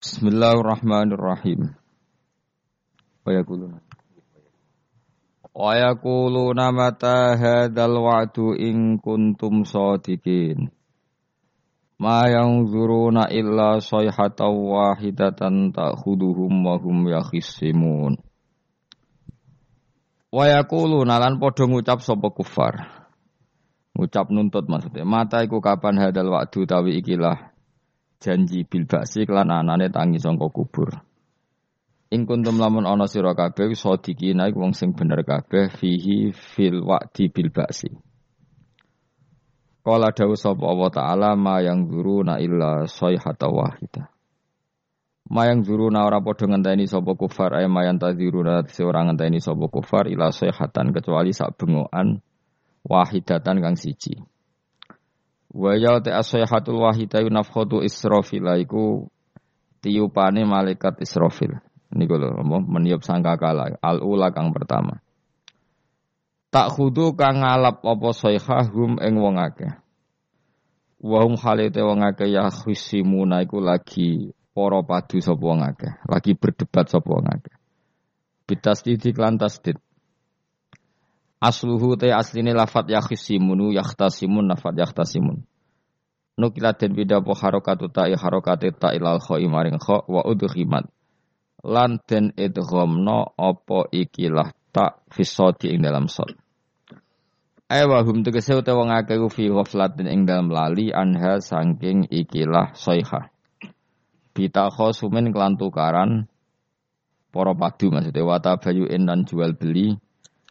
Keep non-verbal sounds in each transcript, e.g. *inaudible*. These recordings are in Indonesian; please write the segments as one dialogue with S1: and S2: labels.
S1: Bismillahirrahmanirrahim. Wa yaquluna Wa yaquluna mata hadzal wa'du in kuntum shadiqin. Ma yanzuruna illa sayhatan wahidatan ta'khuduhum wa hum yakhisimun. Wa yaquluna lan padha ngucap sapa kufar. Ngucap nuntut maksudnya. Mata iku kapan hadal wa'du tawi ikilah janji bil baksi kelan anane tangi sangka kubur. Ing kuntum lamun ana sira kabeh sadikina iku wong sing bener kabeh fihi fil wa'di bil baksi. Kala dawuh sapa Allah taala ma yang na illa sayhata wahida. Ma yang na ora padha ngenteni sapa kufar ay ma yang tadziruna ora ngenteni sapa kufar ila sayhatan kecuali sak bengokan wahidatan kang siji. Wa ya ta asyahatul wahida nafkhatu Israfil iku tiupane malaikat Israfil. Niku lho meniup sangkakala al ula kang pertama. Tak khudu kang ngalap apa sayhahum ing wong akeh. Wa hum halite wong akeh ya khusimuna iku lagi para padu sapa wong akeh, lagi berdebat sapa wong akeh. Bitasdid lan tasdid. Asluhu te asline lafat yakhisimunu yakhtasimun lafat yakhtasimun. Nukilat den bida po harokatu ta'i harokate ta'i lal kha'i maring kha wa udhimat. Lan den idghamna apa ikilah tak fisoti ing dalam sot. Ewa hum tegese utawa wong akeh fi ghaflatin ing dalam lali anha saking ikilah soiha. Bita khosumin kelan tukaran para padu maksudnya wata bayu dan jual beli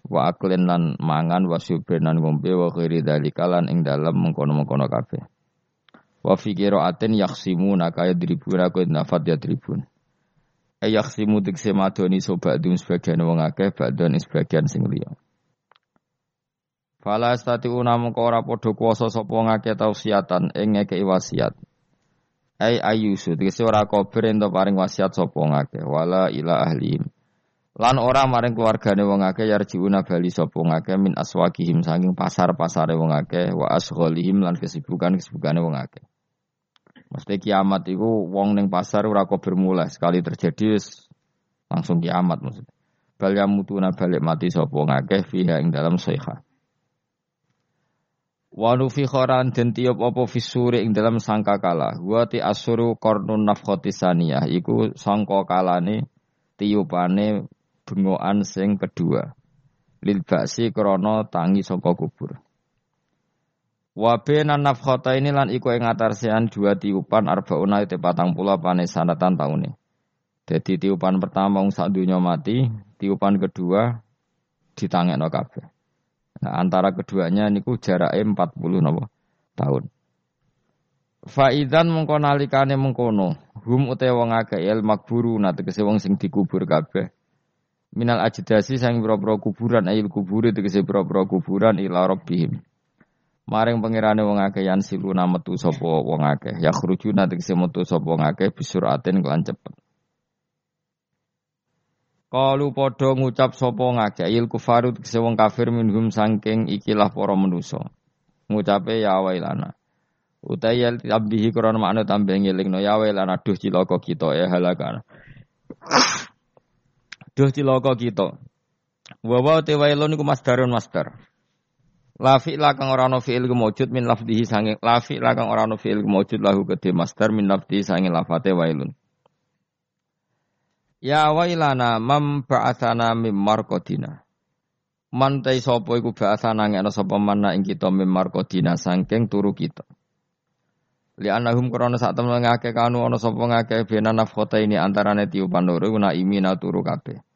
S1: wa aklin lan mangan wa syubrin lan ngombe wa khairi dalika lan ing dalem mengkono-mengkono kabeh. Wa fi qiraatin yakhsimuna kaya dribuna ku nafat ya dribun. Ay yakhsimu dikse madoni dum sebagian wong akeh ba'don sebagian sing liya. Fala stati unam kok ora padha kuwasa sapa ngake tausiatan ing ngekeki wasiat. Ai ayusu dikse ora kober ento paring wasiat sapa ngake wala ila ahlihim. Lan ora maring keluargane wong akeh yarjiuna bali sapa ngakeh min aswakihim saking pasar-pasare wong akeh wa asghalihim lan kesibukan-kesibukane wong akeh. Mesti kiamat itu wong ning pasar ora kok bermula sekali terjadi langsung kiamat maksudnya. Bal yamutuna balik mati sapa ngakeh fiha ing dalam sayha. Wa nufi khoran den tiup apa fisuri ing dalam sangkakala. Wa ti asuru qarnun nafkhati saniyah iku sangka kalane tiupane bengokan sing kedua. Lil baksi krana tangi saka kubur. Wa bena nafkhata ini lan iku ing atarsian dua tiupan arbauna patang pula pane sanatan taune. Jadi tiupan pertama wong sak dunya mati, tiupan kedua ditangekno kabeh. Nah, antara keduanya niku jarake 40 napa tahun. Faizan mengko nalikane mengkono, hum utawa wong akeh el makburu tegese wong sing dikubur kabeh minal ajdasi sang boro-boro kuburan. Ayil kuburi tegese boro-boro kuburan ila rabbihim. Maring pangerane wong akeh yan siluna metu sapa wong akeh. Ya khrujuna tegese metu sapa wong akeh bisuratin kelan cepet. Kalu padha ngucap sapa ngakeh il kufaru tegese wong kafir minhum sangking ikilah para manusa. Ngucape ya wailana. Utai yal tambihi krana makna tambah ngelingno ya wailana duh cilaka kita ya halakan Duh cilaka kita. Wa wa te wailun iku masdarun masdar. La fi'la kang ora ana fi'il min lafdihi sange la fi'la kang ora ana fi'il kemujud lahu kedhe masdar min lafdihi sange lafate wailun. Ya wailana mam ba'atsana mim marqadina. Man ta sapa iku ba'atsana ngene sapa mana ing kita mim marqadina saking turu kita. Li anahum krana sak temen ngake kanu ana sapa ngake bena nafkhota ini antarane tiupan loro na imina turu kabeh.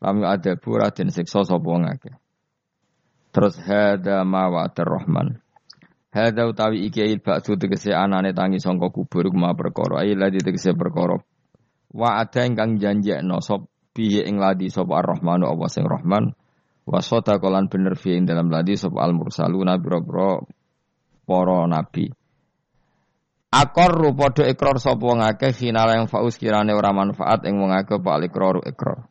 S1: Lam ada pura den siksa sapa ngake. Terus hada ma wa'adur rahman. Hada utawi iki il ba'du tegese anane tangi sangka kubur ma perkara ai ladi tegese perkara. Wa ada ingkang janjekno sop piye ing ladi sapa ar-rahmanu apa sing rahman. Wa kolan bener fi ing dalam ladi sapa al-mursaluna biro-biro para nabi. Akor padha ikrar sapa wong akeh final yang faus kirane ora manfaat ing wong akeh pak ikrar ikrar.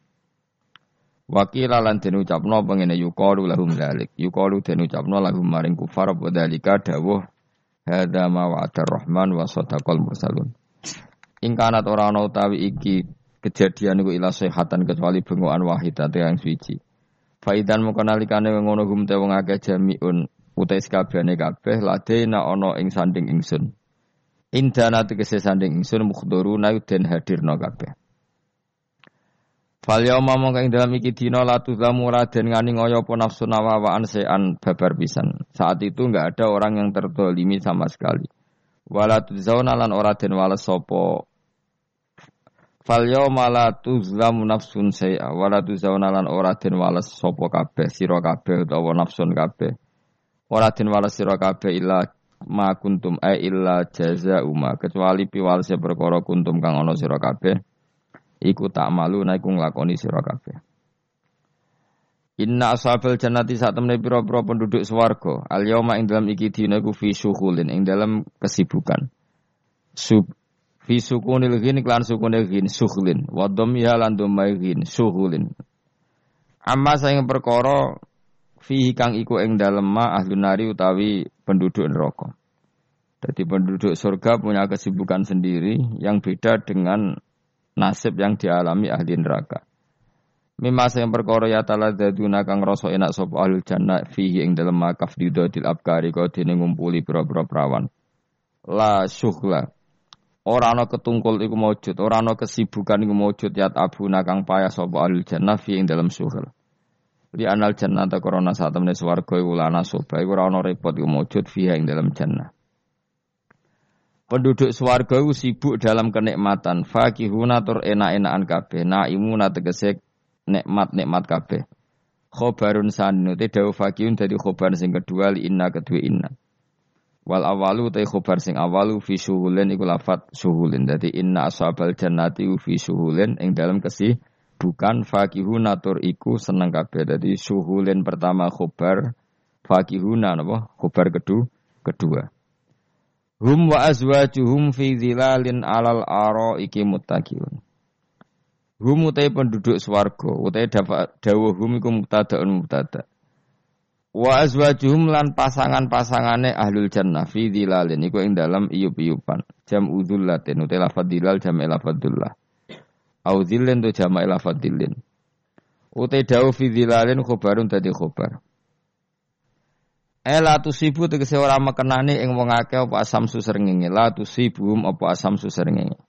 S1: Wakila lan den ucapno pengene lahum dalik. Yuqalu den ucapno lahum maring kufar apa dalika dawuh hadza ma wa'ada rahman wa sadaqal mursalun. Ingkanat ora ana utawi iki kejadian iku ila sehatan kecuali bengokan wahidate yang suci. Faidan moko nalikane ngono gum te wong akeh jamiun utai sekabehane kabeh ladena ana ing sanding ingsun. Indana tegese sanding ingsun mukhduruna den hadirna kabeh. Fal yauma mongko ing dalam iki dina la tuzamu raden ngani ngoyo apa nafsu nawawaan sean babar pisan. Saat itu enggak ada orang yang terdolimi sama sekali. Wala tuzzauna lan ora den wales sapa Fal yauma la tuzlamu nafsun say'a wala tuzzauna lan ora den wales sapa kabeh sira kabeh utawa nafsun kabeh. Ora den wales sira kabeh illa ma kuntum ai illa jazaa'u ma kecuali piwalese perkara kuntum kang ana sira kabeh iku tak malu naiku nglakoni sira kabeh. Inna ashabal jannati saat temne pira-pira penduduk swarga al yauma ing dalam iki dina iku fi syughulin ing dalam kesibukan. Sub fi sukunil ghin klan sukunil ghin syughlin wa dhammiha lan dhammai ghin syughulin. Amma saing perkara fi kang iku ing dalem ma ahli nari utawi penduduk neraka. Jadi penduduk surga punya kesibukan sendiri yang beda dengan nasib yang dialami ahli neraka. Mimma sing perkara ya daduna kang rasa enak sapa ahli jannah fihi ing dalem makaf didodil abkari kau dene ngumpuli pira-pira prawan. La syughla. Ora ana ketungkul iku maujud, ora ana kesibukan iku maujud yat abuna kang payah sapa ahli jannah fihi ing dalem syughla. Li anal jannah ta saat temne swarga iku lana soba iku ora ana repot iku maujud fihi ing dalem jannah. Penduduk swarga sibuk dalam kenikmatan. Fakihuna tur enak-enakan kabeh. Naimuna tegese nikmat-nikmat kabeh. Khobarun sanu te dawu fakihun dadi khobar sing kedua li inna kedua inna. Wal awalu te khobar sing awalu fi suhulin iku lafat suhulin. Dadi inna ashabal jannati fi suhulin ing dalam kesih bukan fakihuna tur iku seneng kabeh. Dadi suhulin pertama khobar fakihuna napa? Khobar kedua kedua. Hum wa azwajuhum fi zilalin alal aro iki muttaqiyun. Hum utai penduduk swarga, utai dawuh hum iku mubtadaun mubtada. Wa azwajuhum lan pasangan-pasangane ahlul jannah fi zilalin iku ing dalam iyup-iyupan. Jam udzullatin utai lafadz dilal jam lafadzullah. Au dzillin tu jam lafadzillin. Utai dawuh fi zilalin khobarun tadi khobar. Ela tusibu tegese ora mekenani ing wong akeh apa asam susrengenge la tusibum apa asam susrengenge.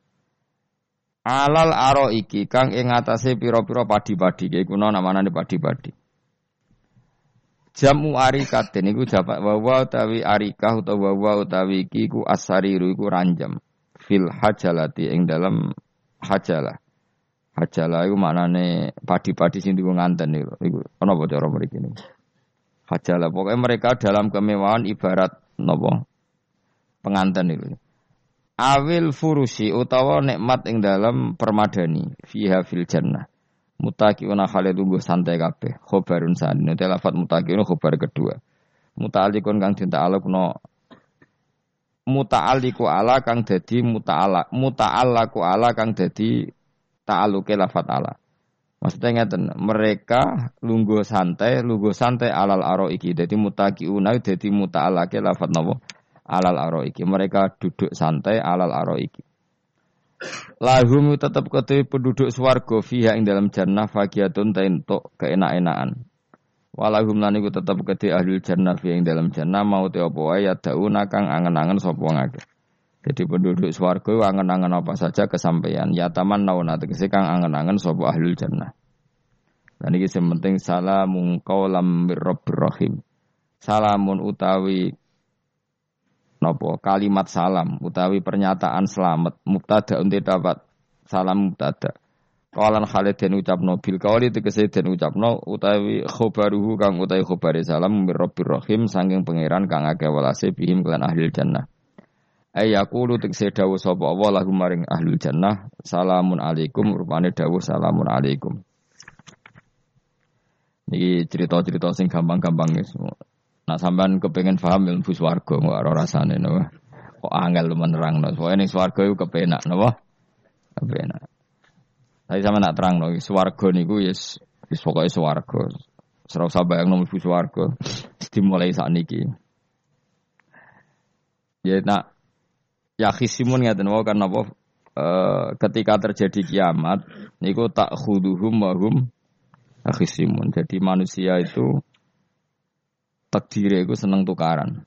S1: Alal aro iki kang ing atase pira-pira padi-padi iki kuna namane padi-padi. Jamu arikatin iku jamak wawa utawi arikah utawa wawa utawi iki iku asariru iku ranjam fil hajalati ing dalam hajalah. Hajalah iku maknane padi-padi sing dienggo nganten iku. Iku ana apa cara? Hajalah pokoknya mereka dalam kemewahan ibarat nopo pengantin itu. Awil furusi utawa nikmat ing dalam permadani fiha fil jannah. Mutaqiuna khalidun santai kabeh. Khobarun sani. Nanti lafat mutaqiuna khobar kedua. Muta'alikun kang dinta-alukno muta'alliku ala kang dadi muta'ala muta'allaku ala kang dadi ta'aluke lafat ala. Maksudnya ngeten, mereka lungguh santai, lungguh santai alal aro iki. Jadi unai, jadi muta'alake lafat nopo alal aro iki. Mereka duduk santai alal aro iki. Lahum tetap ketui penduduk swargo fiha ing dalam jannah fagiatun untuk keenak-enakan. Walahum lan iku tetep kedhe ahli jannah fi ing dalam jannah mau te apa wae ya dauna kang angen-angen sapa ngake. Jadi penduduk swarga angen-angen apa saja kesampaian. Ya taman nauna tegese kang angen-angen sapa ahlul jannah. Dan ini yang penting salamun qaulam rahim. Salamun utawi nopo kalimat salam utawi pernyataan selamat mubtada untuk dapat salam mubtada. Kawalan Khalid den ucapno bil kawali tegese den ucapno utawi khobaruhu kang utawi khobare salam mirrabbir rahim saking pangeran kang akeh welase bihim kelan ahli jannah. Ayakulu tegese dawuh sapa Allah lahum maring ahlul jannah salamun alaikum rupane dawuh salamun alaikum. Niki cerita-cerita sing gampang-gampang guys. Nah sampean kepengen paham ilmu swarga kok ora rasane no. Kok angel menerangno. Pokoke ning swarga iku kepenak napa? Kepenak. Tapi sama nak terang no, swarga niku yes, wis pokoke swarga. Serau bayang nomor swarga. Dimulai saat niki. Ya nak Ya khisimun ngeten wae kan eh, ketika terjadi kiamat niku tak khuduhum wahum akhisimun. Jadi manusia itu takdir itu seneng tukaran.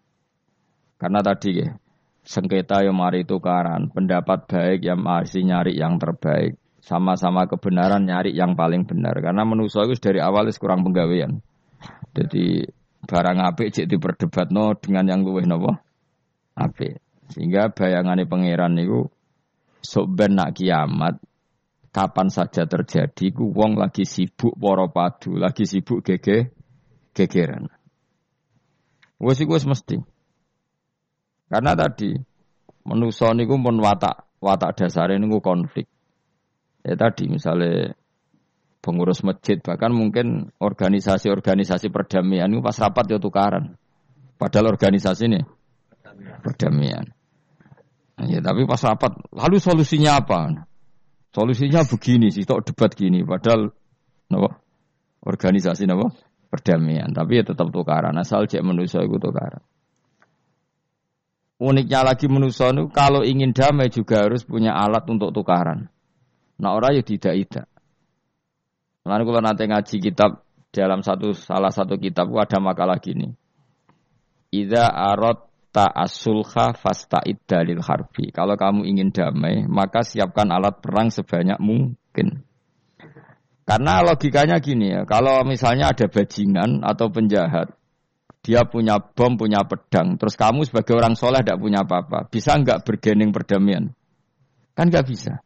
S1: Karena tadi ya, sengketa yang mari tukaran, pendapat baik yang masih nyari yang terbaik, sama-sama kebenaran nyari yang paling benar. Karena manusia itu dari awal kurang penggawean. Jadi barang apik cek no dengan yang luwih nopo apik. Sehingga bayangannya pangeran itu sok ben nak kiamat kapan saja terjadi ku wong lagi sibuk poro padu, lagi sibuk gege gegeran. Wes iku wis mesti. Karena tadi manusa niku pun watak watak dasare niku konflik. Ya tadi misalnya pengurus masjid bahkan mungkin organisasi-organisasi perdamaian itu pas rapat ya tukaran. Padahal organisasi ini perdamaian. Ya tapi pas rapat lalu solusinya apa? Solusinya begini sih, tok debat gini. Padahal nopo organisasi nopo perdamaian. Tapi ya tetap tukaran. Asal cek manusia itu tukaran. Uniknya lagi manusia itu kalau ingin damai juga harus punya alat untuk tukaran. Nah orang ya tidak tidak. Lalu kalau nanti ngaji kitab dalam satu salah satu kitab ada makalah gini. Ida arot ta'asulha fasta'id dalil harbi. Kalau kamu ingin damai, maka siapkan alat perang sebanyak mungkin. Karena logikanya gini ya, kalau misalnya ada bajingan atau penjahat, dia punya bom, punya pedang, terus kamu sebagai orang soleh tidak punya apa-apa, bisa nggak bergening perdamaian? Kan nggak bisa.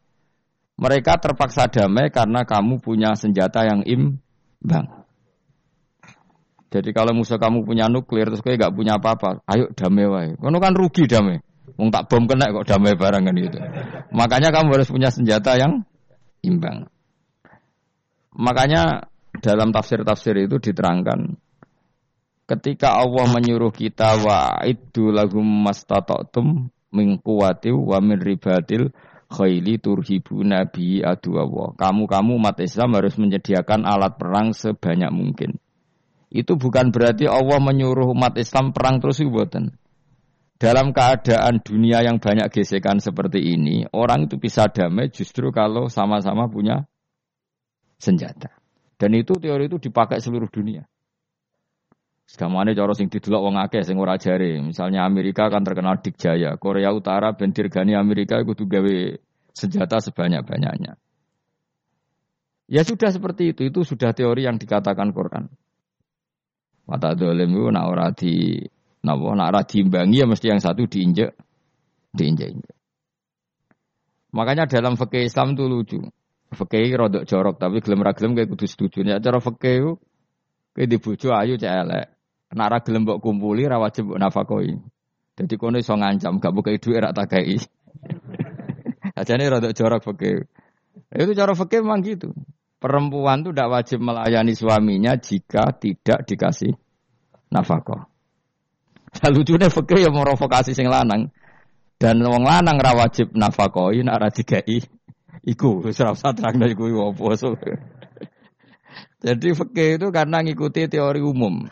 S1: Mereka terpaksa damai karena kamu punya senjata yang imbang. Jadi kalau musuh kamu punya nuklir terus kayak gak punya apa-apa, ayo damai wae. Kono kan rugi damai. Wong tak bom kena kok damai barang kan itu. Makanya kamu harus punya senjata yang imbang. Makanya dalam tafsir-tafsir itu diterangkan ketika Allah menyuruh kita wa itu lahum mastata'tum min quwwati wa min ribatil khaili turhibu nabi adu Allah. Kamu-kamu umat Islam harus menyediakan alat perang sebanyak mungkin. Itu bukan berarti Allah menyuruh umat Islam perang terus ibuatan. Dalam keadaan dunia yang banyak gesekan seperti ini, orang itu bisa damai justru kalau sama-sama punya senjata. Dan itu teori itu dipakai seluruh dunia. Segamane cara sing didelok wong akeh sing ora jare. Misalnya Amerika kan terkenal dikjaya, Korea Utara ben dirgani Amerika kudu gawe senjata sebanyak-banyaknya. Ya sudah seperti itu, itu sudah teori yang dikatakan Quran. Mata dolim itu nak ora di nak ora diimbangi ya mesti yang satu diinjek diinjek-injek. Makanya dalam fikih Islam itu lucu. Fikih rodok jorok tapi gelem ra gelem kayak kudu setuju. Ya cara fikih itu kayak dibujuk ayu cek elek. Nek ora gelem mbok kumpuli ra wajib mbok nafakoi. Dadi kono iso ngancam gak buka duit rak takai. *laughs* Ajane rada jorok fikih. Itu cara fikih memang gitu. Perempuan itu tidak wajib melayani suaminya jika tidak dikasih nafkah. Nah, lucunya fikih yang merovokasi sing lanang. Dan wong lanang ra wajib nafakoi nek ora dikai iku wis ora usah terangno iku opo. Jadi fikih itu karena ngikuti teori umum.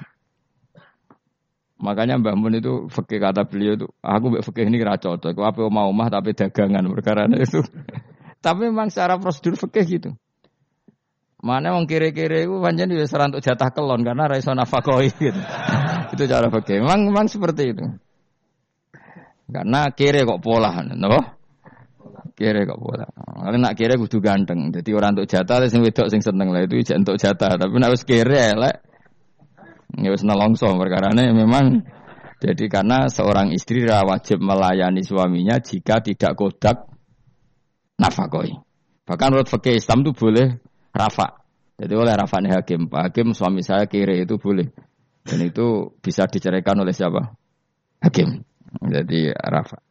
S1: Makanya Mbah Mun itu fikih kata beliau itu, aku mbak fikih ini kira cocok. Aku apa mau mah tapi dagangan perkara itu. *laughs* tapi memang secara prosedur fikih gitu. Mana wong kiri-kiri itu panjang juga serang untuk jatah kelon karena raiso nafakoi *laughs* gitu. itu cara fikih. Memang memang seperti itu. Karena kiri kok pola, no? Kiri kok pola. Karena nak kiri kudu ganteng. Jadi orang untuk jatah, sing wedok sing seneng lah itu untuk jatah. Tapi nak wis kiri elek, Ya wis nelongso perkarane memang jadi karena seorang istri wajib melayani suaminya jika tidak kodak nafakoi. Bahkan menurut fakih Islam itu boleh rafa. Jadi oleh rafa nih hakim. Pak hakim suami saya kiri itu boleh. Dan itu bisa diceraikan oleh siapa? Hakim. Jadi rafa.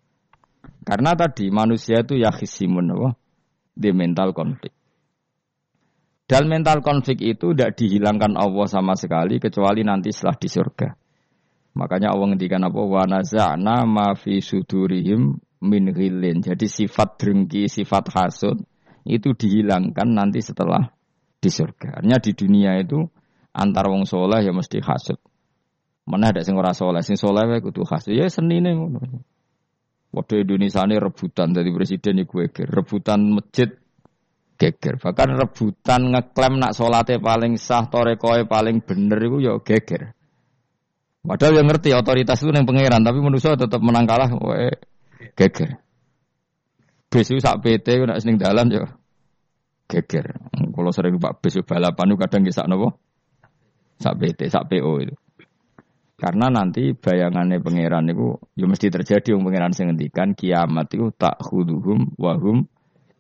S1: Karena tadi manusia itu ya khisimun di mental konflik. Dan mental konflik itu tidak dihilangkan Allah sama sekali kecuali nanti setelah di surga. Makanya Allah ngendikan apa? Wa naza'na ma fi sudurihim min ghillin. Jadi sifat drengki, sifat hasud itu dihilangkan nanti setelah di surga. Artinya di dunia itu antar wong soleh ya mesti hasud. Mana ada sing ora soleh, sing soleh wae kudu hasud. Ya senine ngono. Waduh Indonesia ini rebutan dari presiden iku geger, rebutan masjid geger. Bahkan rebutan ngeklaim nak solatnya paling sah, torekoe paling bener itu ya geger. Padahal yang ngerti otoritas itu yang pangeran, tapi manusia tetap menang kalah, wae geger. Besu sak PT nak seneng dalan ya geger. Kalau sering Pak besu balapan itu kadang kisah nopo sak PT, sak PO itu. Karena nanti bayangannya pangeran itu ya mesti terjadi yang pangeran sing ngendikan kiamat itu tak khuduhum wahum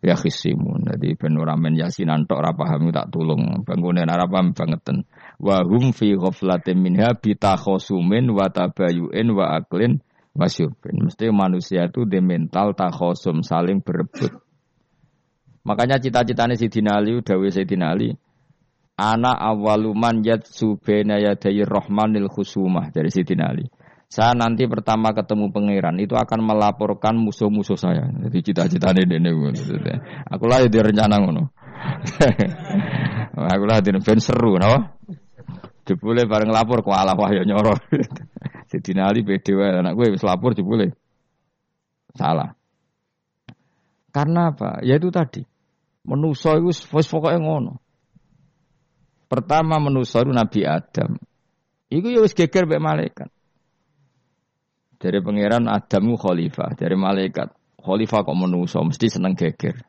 S1: ya khisimun. Jadi penuramen yasinan tok ora paham tak tulung bangunan ora paham bangeten. Wahum fi ghaflatin minha bitakhosumin wa tabayuin wa aklin wasyubin. Mesti manusia itu di mental takhosum saling berebut. Makanya cita-citanya si Dinali, Dawe si Dinali, Ana awaluman yat subena yadayi rohmanil khusumah dari Sidin Ali. Saya nanti pertama ketemu pangeran itu akan melaporkan musuh-musuh saya. Jadi cita-citanya ini. Aku lah di rencana ngono. *laughs* Aku lah di ben seru, no? Jebule bareng lapor ku ala wahyo nyoro. *laughs* Sidin Ali beda wae anak gue wis lapor jebule. Salah. Karena apa? Ya itu tadi. Menuso itu wis pokoknya ngono. Pertama menusa Nabi Adam. Iku ya wis geger mek malaikat. Dari pangeran Adamu khalifah, dari malaikat. Khalifah kok menusa mesti seneng geger.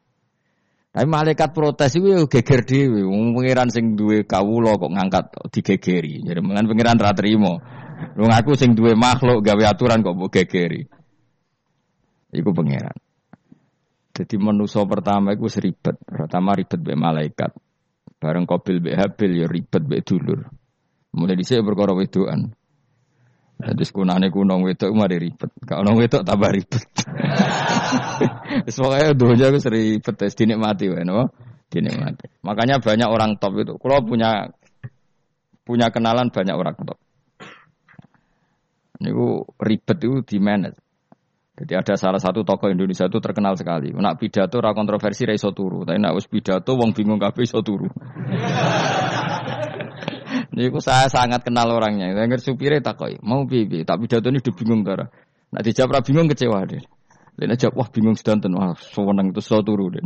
S1: Tapi malaikat protes itu ya geger dhewe. Wong pangeran sing duwe kawula kok ngangkat digegeri. Jadi mengan pangeran ra trimo. Lu ngaku sing duwe makhluk gawe aturan kok mbok gegeri. Iku pangeran. Jadi manusia pertama itu seribet. Pertama ribet be malaikat. Bareng Kobil be Habil ya ribet be dulur. Mulai dhisik perkara wedokan. Jadi sekunane kunong wedok mari ribet. Kalau nong wedok tambah ribet. *laughs* Wis pokoke donya wis ribet wis dinikmati wae no. Dinikmati. Makanya banyak orang top itu. Kalau punya punya kenalan banyak orang top. Niku ribet itu di manage. Jadi ada salah satu tokoh Indonesia itu terkenal sekali. Nak pidato ra kontroversi ra iso turu, tapi nak wis pidato wong bingung kabeh iso turu. *laughs* Niku saya sangat kenal orangnya. Saya ngerti supire takoki, mau piye tak pidato ini udah bingung cara. Nak dijawab ra bingung kecewa deh. Lena jawab wah bingung sedanten wah sewenang itu iso turu deh.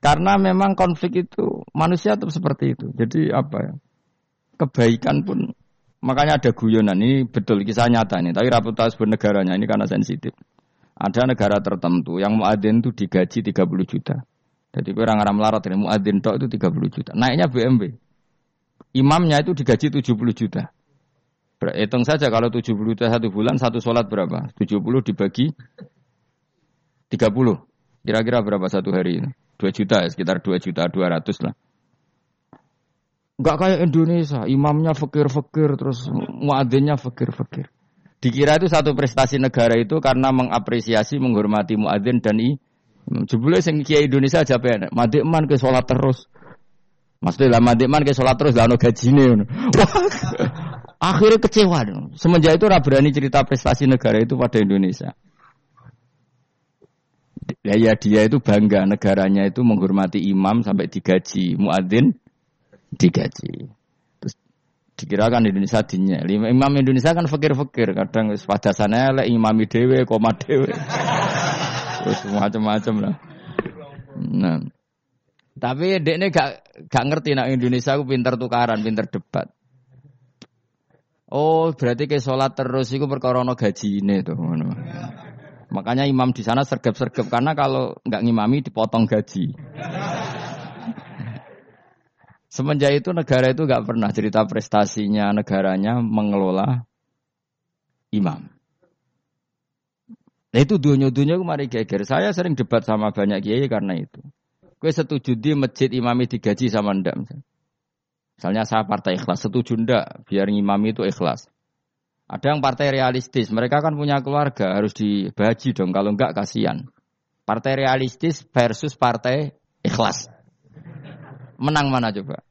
S1: Karena memang konflik itu manusia tetap seperti itu. Jadi apa ya? Kebaikan pun Makanya ada guyonan ini betul kisah nyata ini, tapi reputasi bernegaranya ini karena sensitif. Ada negara tertentu yang muadzin itu digaji 30 juta. Jadi orang orang melarat ini muadzin tok itu 30 juta. Naiknya BMW. Imamnya itu digaji 70 juta. Hitung saja kalau 70 juta satu bulan satu sholat berapa? 70 dibagi 30. Kira-kira berapa satu hari ini? 2 juta ya, sekitar 2 juta 200 lah. Enggak kayak Indonesia, imamnya fakir-fakir terus muadzinnya fakir-fakir. Dikira itu satu prestasi negara itu karena mengapresiasi, menghormati muadzin dan i. Jebule sing kiai Indonesia aja penak. Madikman ke sholat terus. Maksudnya lah madikman ke sholat terus lah gajine. *laughs* Akhirnya kecewa. Semenjak itu berani cerita prestasi negara itu pada Indonesia. Ya, ya dia itu bangga negaranya itu menghormati imam sampai digaji muadzin digaji. Terus dikirakan Indonesia dinya. Imam Indonesia kan fakir-fakir, kadang pada sana lah imami dewe, koma dewe. Terus *laughs* macam-macam lah. Nah. Tapi dek ini gak, gak ngerti nak Indonesia aku pinter tukaran, pinter debat. Oh, berarti ke sholat terus itu perkara gaji ini tuh. Makanya imam di sana sergap-sergap karena kalau nggak ngimami dipotong gaji. Semenjak itu negara itu nggak pernah cerita prestasinya negaranya mengelola imam. Nah itu dunia-dunia kemarin geger. Saya sering debat sama banyak kiai karena itu. Gue setuju di masjid imami digaji sama ndak. Misalnya saya partai ikhlas, setuju ndak biar imami itu ikhlas. Ada yang partai realistis, mereka kan punya keluarga, harus dibaji dong, kalau enggak kasihan. Partai realistis versus partai ikhlas. Menang mana coba?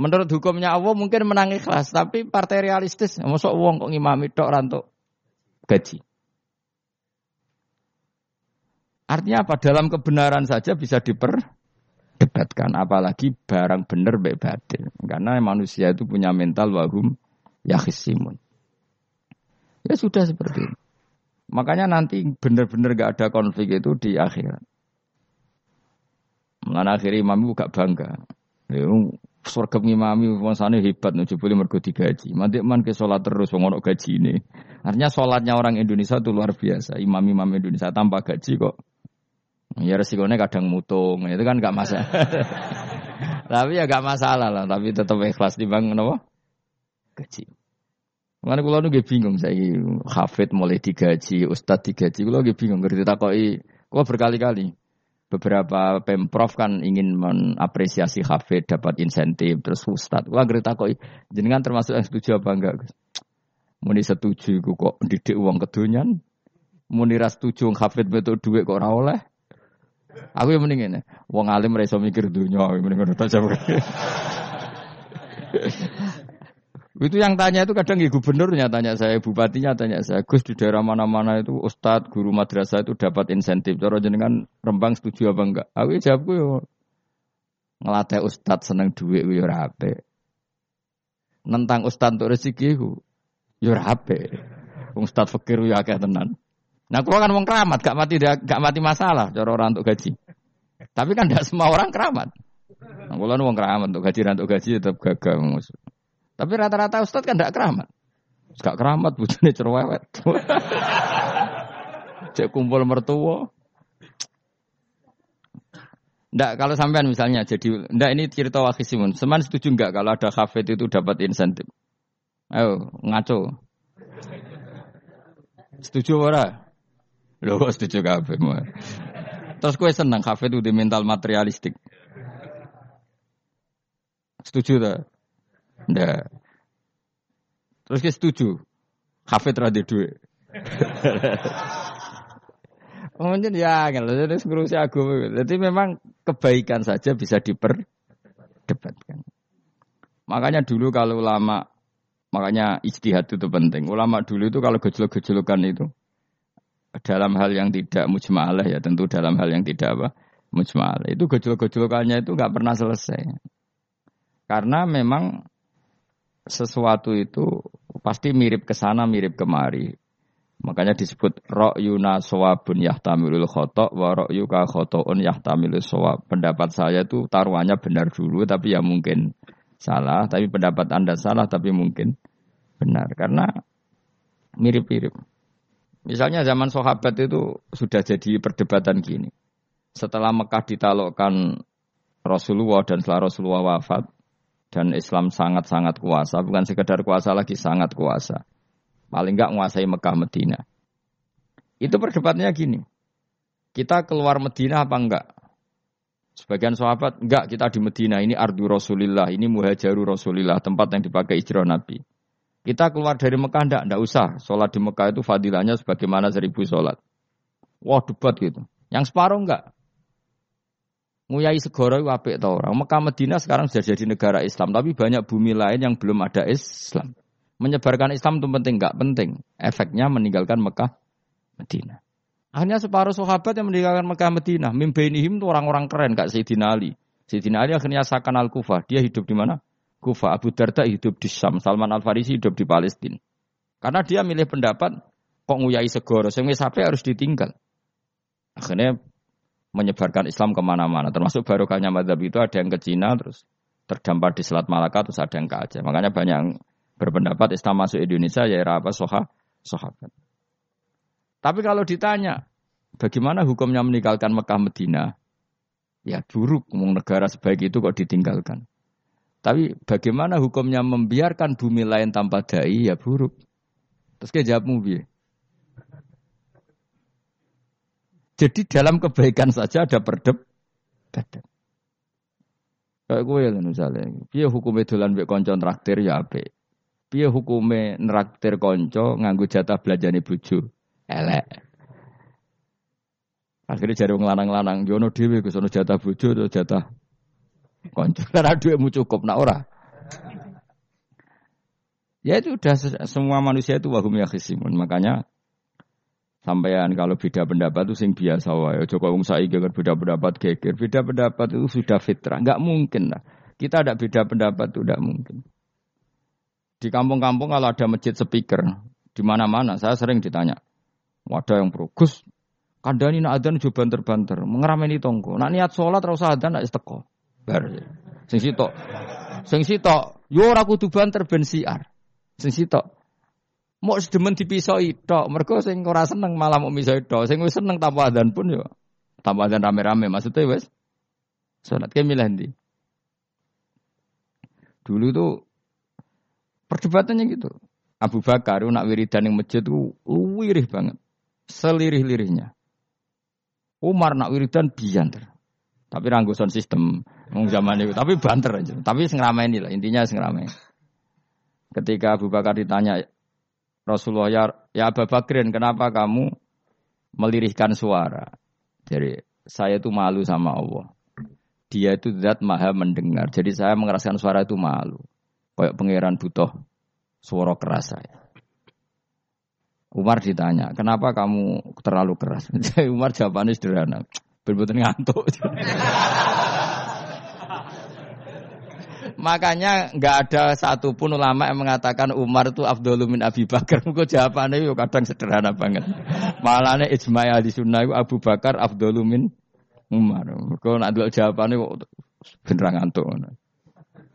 S1: Menurut hukumnya Allah mungkin menang ikhlas, tapi partai realistis, masuk uang kok ngimami tok rantuk gaji. Artinya apa? Dalam kebenaran saja bisa diperdebatkan, apalagi barang benar baik batil. Karena manusia itu punya mental wahum yakhisimun. Ya sudah seperti itu. Makanya nanti benar-benar gak ada konflik itu di akhirat. Mulane akhirnya imam ibu gak bangga. Ya, surga ngimami sana hebat nih jebule mergo digaji. Mandi man ke sholat terus wong ono ini. Artinya sholatnya orang Indonesia itu luar biasa. Imam-imam Indonesia tanpa gaji kok. Ya resikonya kadang mutung, itu kan gak masalah. *laughs* tapi ya gak masalah lah, tapi tetap ikhlas di bang kenapa? Gaji. Mana kulo nunggu bingung saya hafid mulai digaji, ustad digaji, kulo nunggu bingung ngerti takoi. Kulo berkali-kali beberapa pemprov kan ingin mengapresiasi hafid dapat insentif terus ustad. Kulo ngerti takoi jenengan termasuk yang setuju apa enggak? Muni setuju kok didik uang kedunyan. Muni ras setuju hafid betul duit kok ora oleh. Aku yang mendingin, wong alim reso mikir dunia, mendingan jawab. *laughs* Itu yang tanya itu kadang ya gubernurnya tanya saya, bupatinya tanya saya, Gus di daerah mana-mana itu ustadz, guru madrasah itu dapat insentif. Cara jenengan Rembang setuju apa enggak? Aku ya jawabku yo ngelatih ustadz seneng duit yo rape. Nentang ustadz untuk rezeki ku yo rape. Ustadz fakir yo akeh tenan. Nah, kalau kan wong keramat, gak mati gak mati masalah cara orang untuk gaji. Tapi kan tidak semua orang keramat. Nah, kalau keramat untuk gaji, untuk gaji tetap gagal. Tapi rata-rata ustadz kan tidak keramat. Gak keramat bujune cerewet. *laughs* Cek kumpul mertua. Ndak kalau sampean misalnya jadi ndak ini cerita wakisimun. Seman setuju enggak kalau ada kafe itu dapat insentif? Ayo ngaco. Setuju ora? Loh setuju kafe Terus gue senang kafe itu di mental materialistik. Setuju tak? Ndak. Terus kita setuju. Hafid rada duit. *laughs* Mungkin ya, kalau jadi ngurusi agama. Jadi memang kebaikan saja bisa diperdebatkan. Makanya dulu kalau ulama, makanya ijtihad itu penting. Ulama dulu itu kalau gejolak-gejolokan itu, dalam hal yang tidak mujma'alah ya tentu dalam hal yang tidak apa mujma'alah itu gejolak-gejolokannya itu nggak pernah selesai karena memang sesuatu itu pasti mirip ke sana, mirip kemari. Makanya disebut ra'yuna sawabun yahtamilul khotok wa ra'yuka khotoun yahtamilul sawab. Pendapat saya itu taruhannya benar dulu tapi ya mungkin salah, tapi pendapat Anda salah tapi mungkin benar karena mirip-mirip. Misalnya zaman sahabat itu sudah jadi perdebatan gini. Setelah Mekah ditalokkan Rasulullah dan setelah Rasulullah wafat, dan Islam sangat-sangat kuasa, bukan sekedar kuasa lagi sangat kuasa. Paling enggak menguasai Mekah Medina. Itu perdebatannya gini. Kita keluar Medina apa enggak? Sebagian sahabat, enggak kita di Medina, ini ardu Rasulillah, ini muhajaru Rasulillah, tempat yang dipakai hijrah Nabi. Kita keluar dari Mekah enggak, enggak usah. Sholat di Mekah itu fadilahnya sebagaimana seribu sholat. Wah debat gitu. Yang separuh enggak. Nguyai segoro itu apik tau orang. Mekah Medina sekarang sudah jadi negara Islam, tapi banyak bumi lain yang belum ada Islam. Menyebarkan Islam itu penting, nggak penting. Efeknya meninggalkan Mekah Medina. Hanya separuh sahabat yang meninggalkan Mekah Medina. Mimbainihim itu orang-orang keren, Kak Sayyidina Ali. Sayyidina Ali akhirnya sakan Al-Kufah. Dia hidup di mana? Kufah. Abu Darda hidup di Syam. Salman Al-Farisi hidup di Palestina. Karena dia milih pendapat, kok nguyai segoro, sehingga sampai harus ditinggal. Akhirnya menyebarkan Islam ke mana-mana. Termasuk barokahnya madhab itu ada yang ke Cina, terus terdampar di Selat Malaka, terus ada yang ke Aceh. Makanya banyak yang berpendapat Islam masuk Indonesia ya era apa soha, sahabat. Tapi kalau ditanya, bagaimana hukumnya meninggalkan Mekah Medina? Ya buruk, negara sebaik itu kok ditinggalkan. Tapi bagaimana hukumnya membiarkan bumi lain tanpa dai? Ya buruk. Terus kayak jawabmu biar. Jadi dalam kebaikan saja ada perdebatan. Kayak gue ya misalnya, dia hukumnya dolan mbek konco traktir ya ape. Dia hukumnya neraktir konco nganggu jatah belanjane bojo. Elek. Akhirnya jadi ngelanang-lanang, jono dewi ke sono jatah bojo atau jatah konco. Karena *laughs* duitmu cukup, nak ora. Ya itu udah semua manusia itu wahum ya Makanya Sampean kalau beda pendapat itu sing biasa wae. Joko wong saiki kan beda pendapat geger. Beda pendapat itu sudah fitrah. Enggak mungkin lah. Kita ada beda pendapat itu enggak mungkin. Di kampung-kampung kalau ada masjid speaker di mana-mana, saya sering ditanya. Wadah yang pro. Gus, kandani nak adan juga banter-banter, mengerameni tonggo. Nak niat sholat rasa adan nak isteko. Bar. Sing sitok. Sing sitok, yo ora kudu banter ben siar. Sing sitok. Mau sedemen dipisoi tok, mergo sing ora seneng malah mau misoi tok. Sing wis seneng tanpa adan pun yo tanpa adan rame-rame maksudnya wes. Salat ke milih ndi? Dulu tuh perdebatannya gitu. Abu Bakar nak wiridan yang masjid itu wirih banget. Selirih-lirihnya. Umar nak wiridan bianter. Tapi ranggusan sistem ngomong zaman itu. Tapi banter aja. Tapi ini lah. Intinya sengrame. Ketika Abu Bakar ditanya Rasulullah ya, ya Abu Bakrin kenapa kamu melirihkan suara? Jadi saya itu malu sama Allah. Dia itu zat maha mendengar. Jadi saya mengeraskan suara itu malu. Kayak pangeran butuh suara keras saya. Umar ditanya, kenapa kamu terlalu keras? *laughs* Umar jawabannya sederhana, benar ngantuk. *laughs* Makanya nggak ada satupun ulama yang mengatakan Umar itu Abdul min Abi Bakar. *laughs* Mungkin jawabannya itu kadang sederhana banget. Malahnya ijma di sunnah itu Abu Bakar Abdul min Umar. Kalau nak jawabannya beneran ngantuk.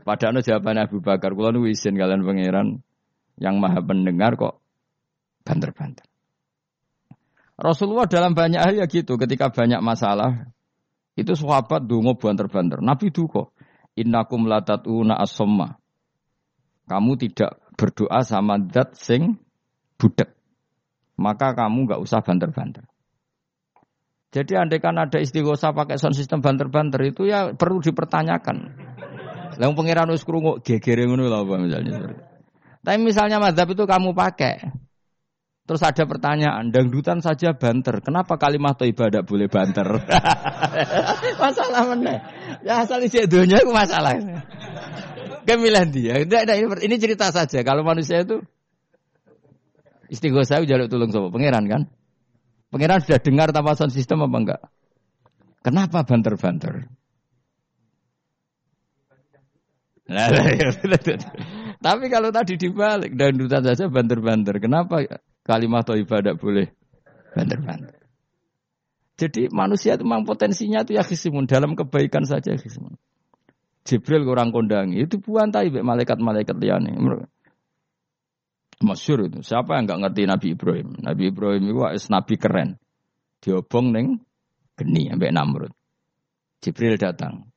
S1: Padahal jawabannya Abu Bakar. Kalau nu izin kalian pangeran yang maha pendengar kok banter-banter. Rasulullah dalam banyak hal ya gitu. Ketika banyak masalah, itu sahabat dungo banter-banter. Nabi duko. Innakum latatuna asomma. Kamu tidak berdoa sama dat sing budak. Maka kamu nggak usah banter-banter. Jadi andai kan ada istighosa pakai sound system banter-banter itu ya perlu dipertanyakan. Lalu pengiran wis krungu gegere ngono lho misalnya. Tapi misalnya mazhab itu kamu pakai. Terus ada pertanyaan, dangdutan saja banter. Kenapa kalimat toibah tidak boleh banter? *laughs* masalah mana? Ya asal isi dunia itu masalah. Kemilah dia. Ini cerita saja. Kalau manusia itu istighosa jaluk tulung sama pangeran kan? Pangeran sudah dengar tanpa sound system apa enggak? Kenapa banter-banter? Iya, Tapi kalau tadi dibalik dan duta saja banter-banter, kenapa kalimat toibah tidak boleh banter-banter? Jadi manusia itu memang potensinya itu ya khisimun dalam kebaikan saja khisimun. Jibril kurang kondangi itu buantai malaikat-malaikat liane. Masyur itu. Siapa yang nggak ngerti Nabi Ibrahim? Nabi Ibrahim itu is nabi keren. Diobong neng geni sampai Namrud. Jibril datang.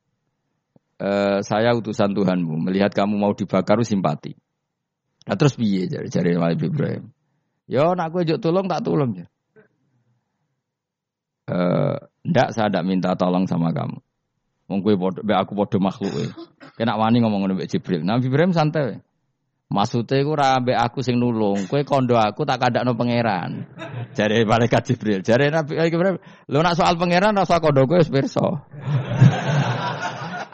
S1: E, saya utusan Tuhanmu. Melihat kamu mau dibakar simpati. Nah, terus piye jari jari Nabi Ibrahim? Yo nak gue juk tolong tak tolong ya. Eh, ndak saya tidak minta tolong sama kamu. Wong kowe aku bodoh makhluk e. Kena wani ngomong ngomong Jibril. Nabi Ibrahim santai. Maksudnya aku rabe aku sing nulung, kue kondo aku tak no pangeran. Jadi malaikat Jibril, jadi Nabi Ibrahim, lo nak soal pangeran, rasa kondo kue pirsa.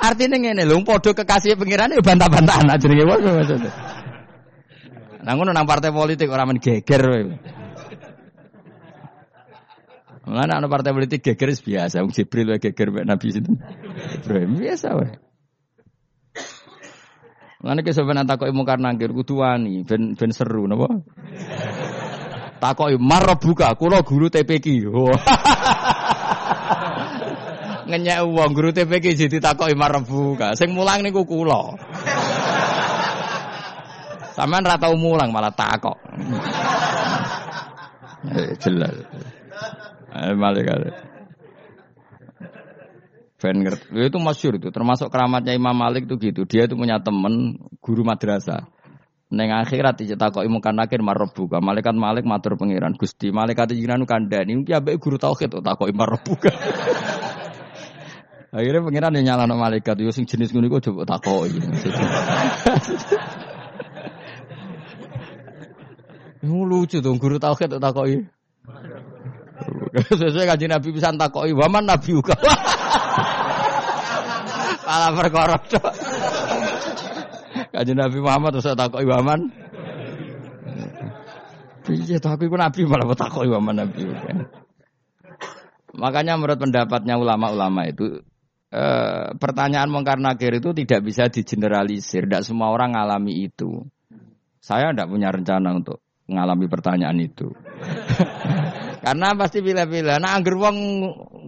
S1: Artinya ngene, lo podo kekasih pangeran itu bantah-bantahan aja nih, maksudnya. Namun nang partai politik orang main geger. Mana anak partai politik geger biasa, Wong Jibril geger Nabi itu. Biasa wae. Ngene ki sampeyan takoki mungkar nangkir kudu wani ben ben seru napa? Takoki buka, kula guru TPQ. *laughs* Ngenyek wong guru TPQ jadi takoki buka. Sing mulang niku kula. Sampeyan ra tau mulang malah takok. Eh, jelas. Eh, malah ngerti. Itu masyur itu. Termasuk keramatnya Imam Malik itu gitu. Dia itu punya temen guru madrasah. Neng akhirat kok imu kan akhir marobuka. Malaikat Malik matur pangeran Gusti. Malaikat jinan kandani. Mungkin abe guru tauhid takoki marobuka. *laughs* Akhirnya pangeran nyala malaikat. Yo sing jenis ngono iku coba takoki. *laughs* lucu dong guru tauhid takoki. Sesuai kajian Nabi bisa takoki waman Nabi juga. *laughs* Malah perkara tok. Nabi Muhammad terus takok Iwaman. Piye to aku nabi malah takok Iwaman Nabi. Makanya menurut pendapatnya ulama-ulama itu eh, pertanyaan mungkar nakir itu tidak bisa digeneralisir. Tidak semua orang mengalami itu. Saya tidak punya rencana untuk mengalami pertanyaan itu. *laughs* Karena pasti pilih-pilih. Nah, angger wong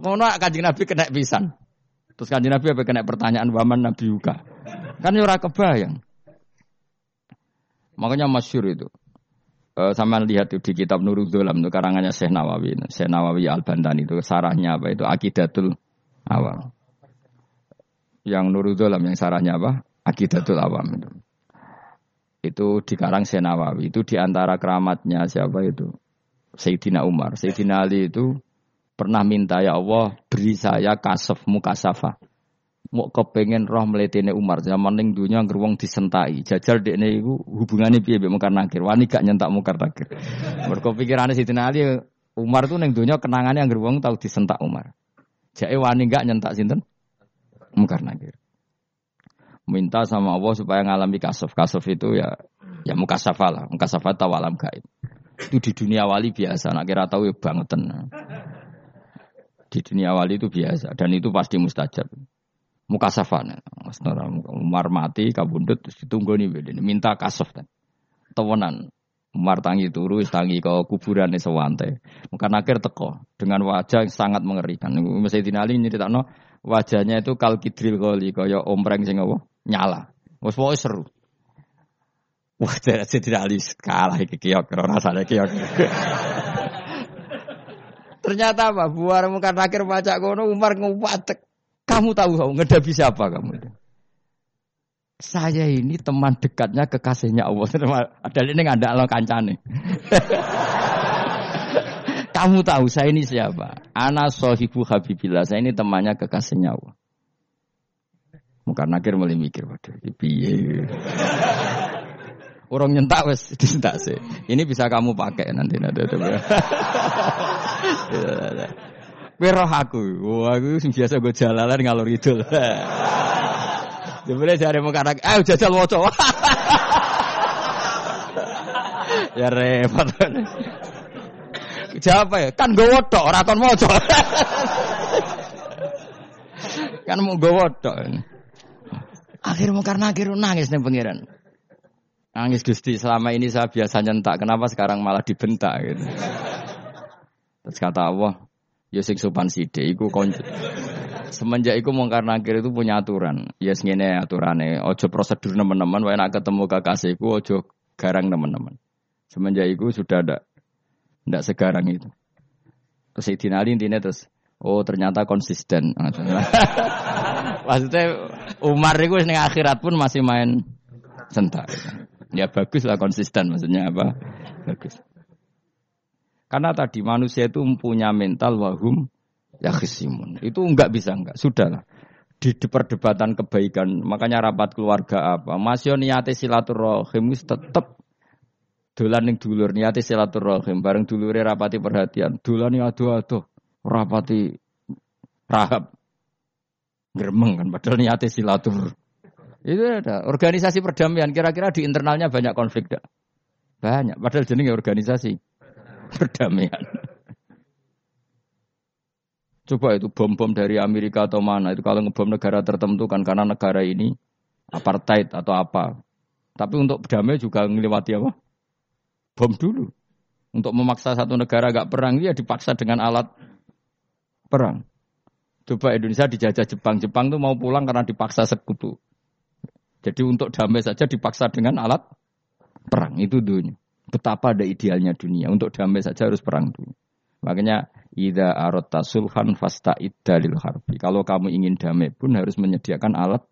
S1: ngono Kanjeng Nabi kena pisan. Terus Kanjeng Nabi apa kena pertanyaan waman Nabi Yuka. Kan ya ora kebayang. Makanya masyur itu. Uh, sama lihat di kitab Nurul Dolam itu karangannya Syekh Nawawi. Syekh Nawawi Al Bantani itu sarahnya apa itu Akidatul Awal. Yang Nurul Dolam yang sarahnya apa? Akidatul Awam itu. Itu dikarang Syekh Nawawi. Itu di antara keramatnya siapa itu? Sayyidina Umar. Sayyidina Ali itu pernah minta ya Allah beri saya kasaf mukasafa. Mau kepengen roh meletene Umar zaman ning dunia ngeruang disentai. Jajal dekne iku hubungane piye mbek mungkar nakir. Wani gak nyentak mungkar nakir. Mergo Sayyidina Ali Umar tuh neng dunia kenangannya wong tahu disentak Umar. Jadi wani gak nyentak sinten? Mungkar nakir. Minta sama Allah supaya ngalami kasaf. Kasaf itu ya ya mukasafa lah. Mukasafa tawalam gaib. Itu di dunia wali biasa, nak kira tahu ya bangetan. Di dunia wali itu biasa dan itu pasti mustajab. Muka safan, Umar mati kabundut ditunggu nih minta kasaf kan. Tawanan. Umar tangi turu, tangi ke kuburan nih sewante. Maka akhir teko dengan wajah yang sangat mengerikan. Mesti dinali no wajahnya itu kal kidril kali kaya ompreng sing apa? Nyala. Wes seru. Wah, tidak Ali kalah iki kiok, rasanya kiok. *laughs* Ternyata apa? Buar muka akhir baca kono Umar ngupatek. Kamu tahu kamu ngedapi siapa kamu? Saya ini teman dekatnya kekasihnya Allah. *laughs* Ada ini nggak ada Allah kancane. *laughs* kamu tahu saya ini siapa? Ana sohibu habibillah. Saya ini temannya kekasihnya Allah. Muka nakir mulai mikir, waduh, piye. Orang nyentak wes disentak sih. Ini bisa kamu pakai nanti nanti. *laughs* Weroh aku, wah aku biasa gue jalalan ngalor itu. Jebule *laughs* jare mau kanak, ayo jajal woco. *laughs* ya repot. Siapa ya? Kan gue wodok, raton moco. kan mau gue wodok. Akhir mau karena akhir nangis nih pangeran. Nangis Gusti, selama ini saya biasa nyentak, kenapa sekarang malah dibentak gitu. Terus kata Allah, ya sing sopan sithik iku konco. Semenjak iku mungkar nakir itu punya aturan. Ya yes, ngene aturane, ojo prosedur teman-teman wae nak ketemu kekasihku ojo garang teman-teman. Semenjak iku sudah ada ndak segarang itu. Terus Sayyidina Ali terus oh ternyata konsisten. *laughs* Maksudnya Umar itu ning akhirat pun masih main sentak. Ya bagus lah konsisten maksudnya apa? Bagus. Karena tadi manusia itu mempunyai mental wahum ya khisimun. Itu enggak bisa enggak. Sudahlah. Di perdebatan kebaikan, makanya rapat keluarga apa? Masih niate silaturahim tetap dolan ning dulur niate silaturahim bareng dulure rapati perhatian. Dolan aduh aduh rapati rahab. Gremeng kan padahal niate silatur. Itu ada organisasi perdamaian. Kira-kira di internalnya banyak konflik dak? Banyak. Padahal jenenge organisasi perdamaian. *laughs* Coba itu bom-bom dari Amerika atau mana itu kalau ngebom negara tertentu kan karena negara ini apartheid atau apa. Tapi untuk damai juga ngelewati apa? Bom dulu. Untuk memaksa satu negara gak perang dia dipaksa dengan alat perang. Coba Indonesia dijajah Jepang. Jepang tuh mau pulang karena dipaksa sekutu. Jadi untuk damai saja dipaksa dengan alat perang itu dunia. Betapa ada idealnya dunia. Untuk damai saja harus perang dulu. Makanya ida arota sulhan fasta idalil harbi. Kalau kamu ingin damai pun harus menyediakan alat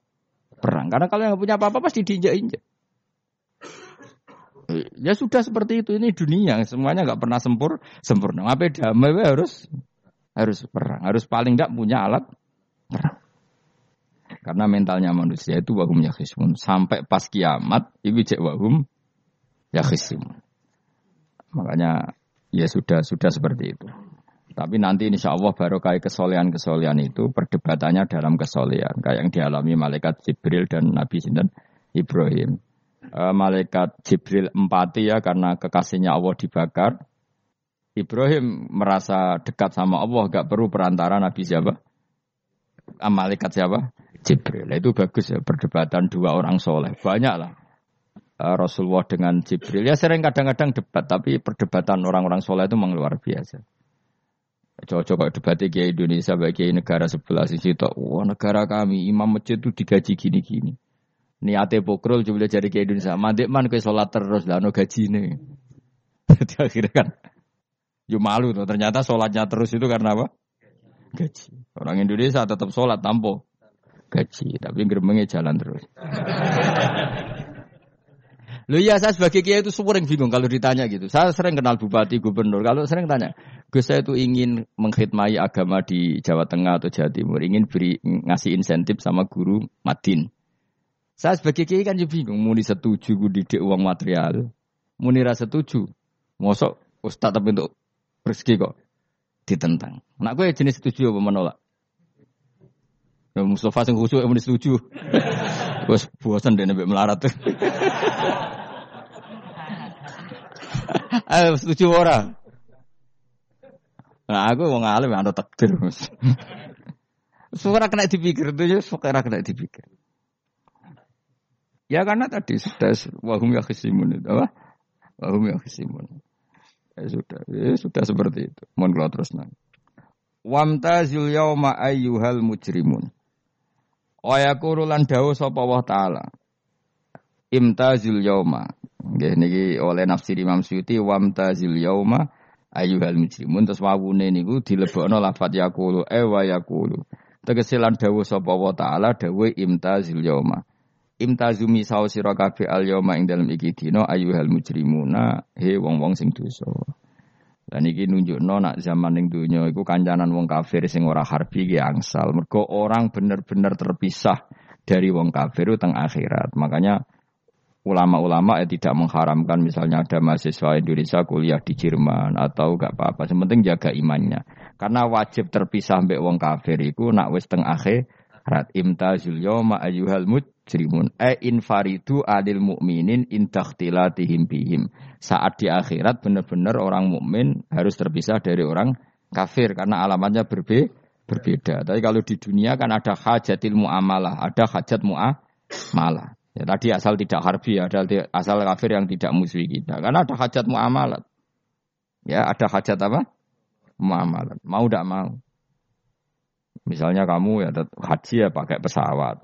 S1: perang. Karena kalau yang punya apa-apa pasti diinjak-injak. Ya sudah seperti itu. Ini dunia. Semuanya nggak pernah sempur, sempurna. Apa damai harus harus perang. Harus paling tidak punya alat perang. Karena mentalnya manusia itu wahum yakhismun. Sampai pas kiamat, itu cek wahum yakhismun. Makanya ya sudah sudah seperti itu. Tapi nanti insya Allah baru kayak kesolehan-kesolehan itu perdebatannya dalam kesolehan. Kayak yang dialami malaikat Jibril dan Nabi Sinten Ibrahim. E, malaikat Jibril empati ya karena kekasihnya Allah dibakar. Ibrahim merasa dekat sama Allah, gak perlu perantara Nabi siapa? Malaikat siapa? Jibril. Itu bagus ya perdebatan dua orang soleh. Banyak lah. Uh, Rasulullah dengan Jibril. Ya sering kadang-kadang debat, tapi perdebatan orang-orang soleh itu memang luar biasa. Cocok kok debatnya kiai Indonesia bagi negara sebelah sisi tok. Wah negara kami imam masjid itu digaji gini-gini. Niate pokrol coba jadi kiai Indonesia. Mandek man ke sholat terus lah no gaji nih. *laughs* Jadi akhirnya kan, yo malu tuh. Ternyata sholatnya terus itu karena apa? Gaji. Orang Indonesia tetap sholat tampo gaji, tapi gerbangnya jalan terus. *laughs* Lo ya saya sebagai kiai itu sering bingung kalau ditanya gitu. Saya sering kenal bupati, gubernur. Kalau sering tanya, Gus saya itu ingin mengkhidmati agama di Jawa Tengah atau Jawa Timur, ingin beri ngasih insentif sama guru Madin. Saya sebagai kiai kan juga bingung, muni setuju gue didik uang material, muni rasa setuju, mosok ustad tapi untuk rezeki kok ditentang. Nak gue jenis setuju apa menolak? Ya Mustafa sing khusyuk emang setuju. *laughs* Wes bosan deh nabi melarat. *laughs* Ayo setuju ora? Nah aku mau ngalim ada takdir. *laughs* Suara kena dipikir itu ya suara kena dipikir. Ya karena tadi sudah wahum ya khisimun itu apa? Wahum ya khisimun. Ya sudah, ya sudah seperti itu. Mohon kalau terus nang. Wamtazil yauma ayyuhal mujrimun. Waya kurulan dawu sapa Allah taala. Imtazil yauma. Nggih niki oleh nafsir Imam Suyuti wamtazil yauma ayyuhal mujrimun terus wawune niku dilebokno lafat yaqulu e wa yaqulu. Tegese lan dawuh sapa Allah taala dawuh imtazil yauma. Imtazu misau sira kabeh al yauma ing dalem iki dina ayyuhal mujrimuna he wong-wong sing dosa. Dan iki nunjukno nak zaman ning donya iku kancanan wong kafir sing ora harbi ki angsal. Mergo orang bener-bener terpisah dari wong kafir teng akhirat. Makanya ulama-ulama ya tidak mengharamkan misalnya ada mahasiswa Indonesia kuliah di Jerman atau gak apa-apa. Sementing jaga imannya. Karena wajib terpisah mbek wong kafir iku nak wis teng akhirat imtazul yawma ayyuhal mujrimun e infaridu adil mukminin indakhtilatihim bihim. Saat di akhirat benar-benar orang mukmin harus terpisah dari orang kafir karena alamatnya berbe berbeda. Tapi kalau di dunia kan ada hajatil muamalah, ada hajat muamalah. Ya, tadi asal tidak harbi, ada asal kafir yang tidak musuhi kita. Karena ada hajat muamalat. Ya, ada hajat apa? Muamalat. Mau tidak mau. Misalnya kamu ya haji ya pakai pesawat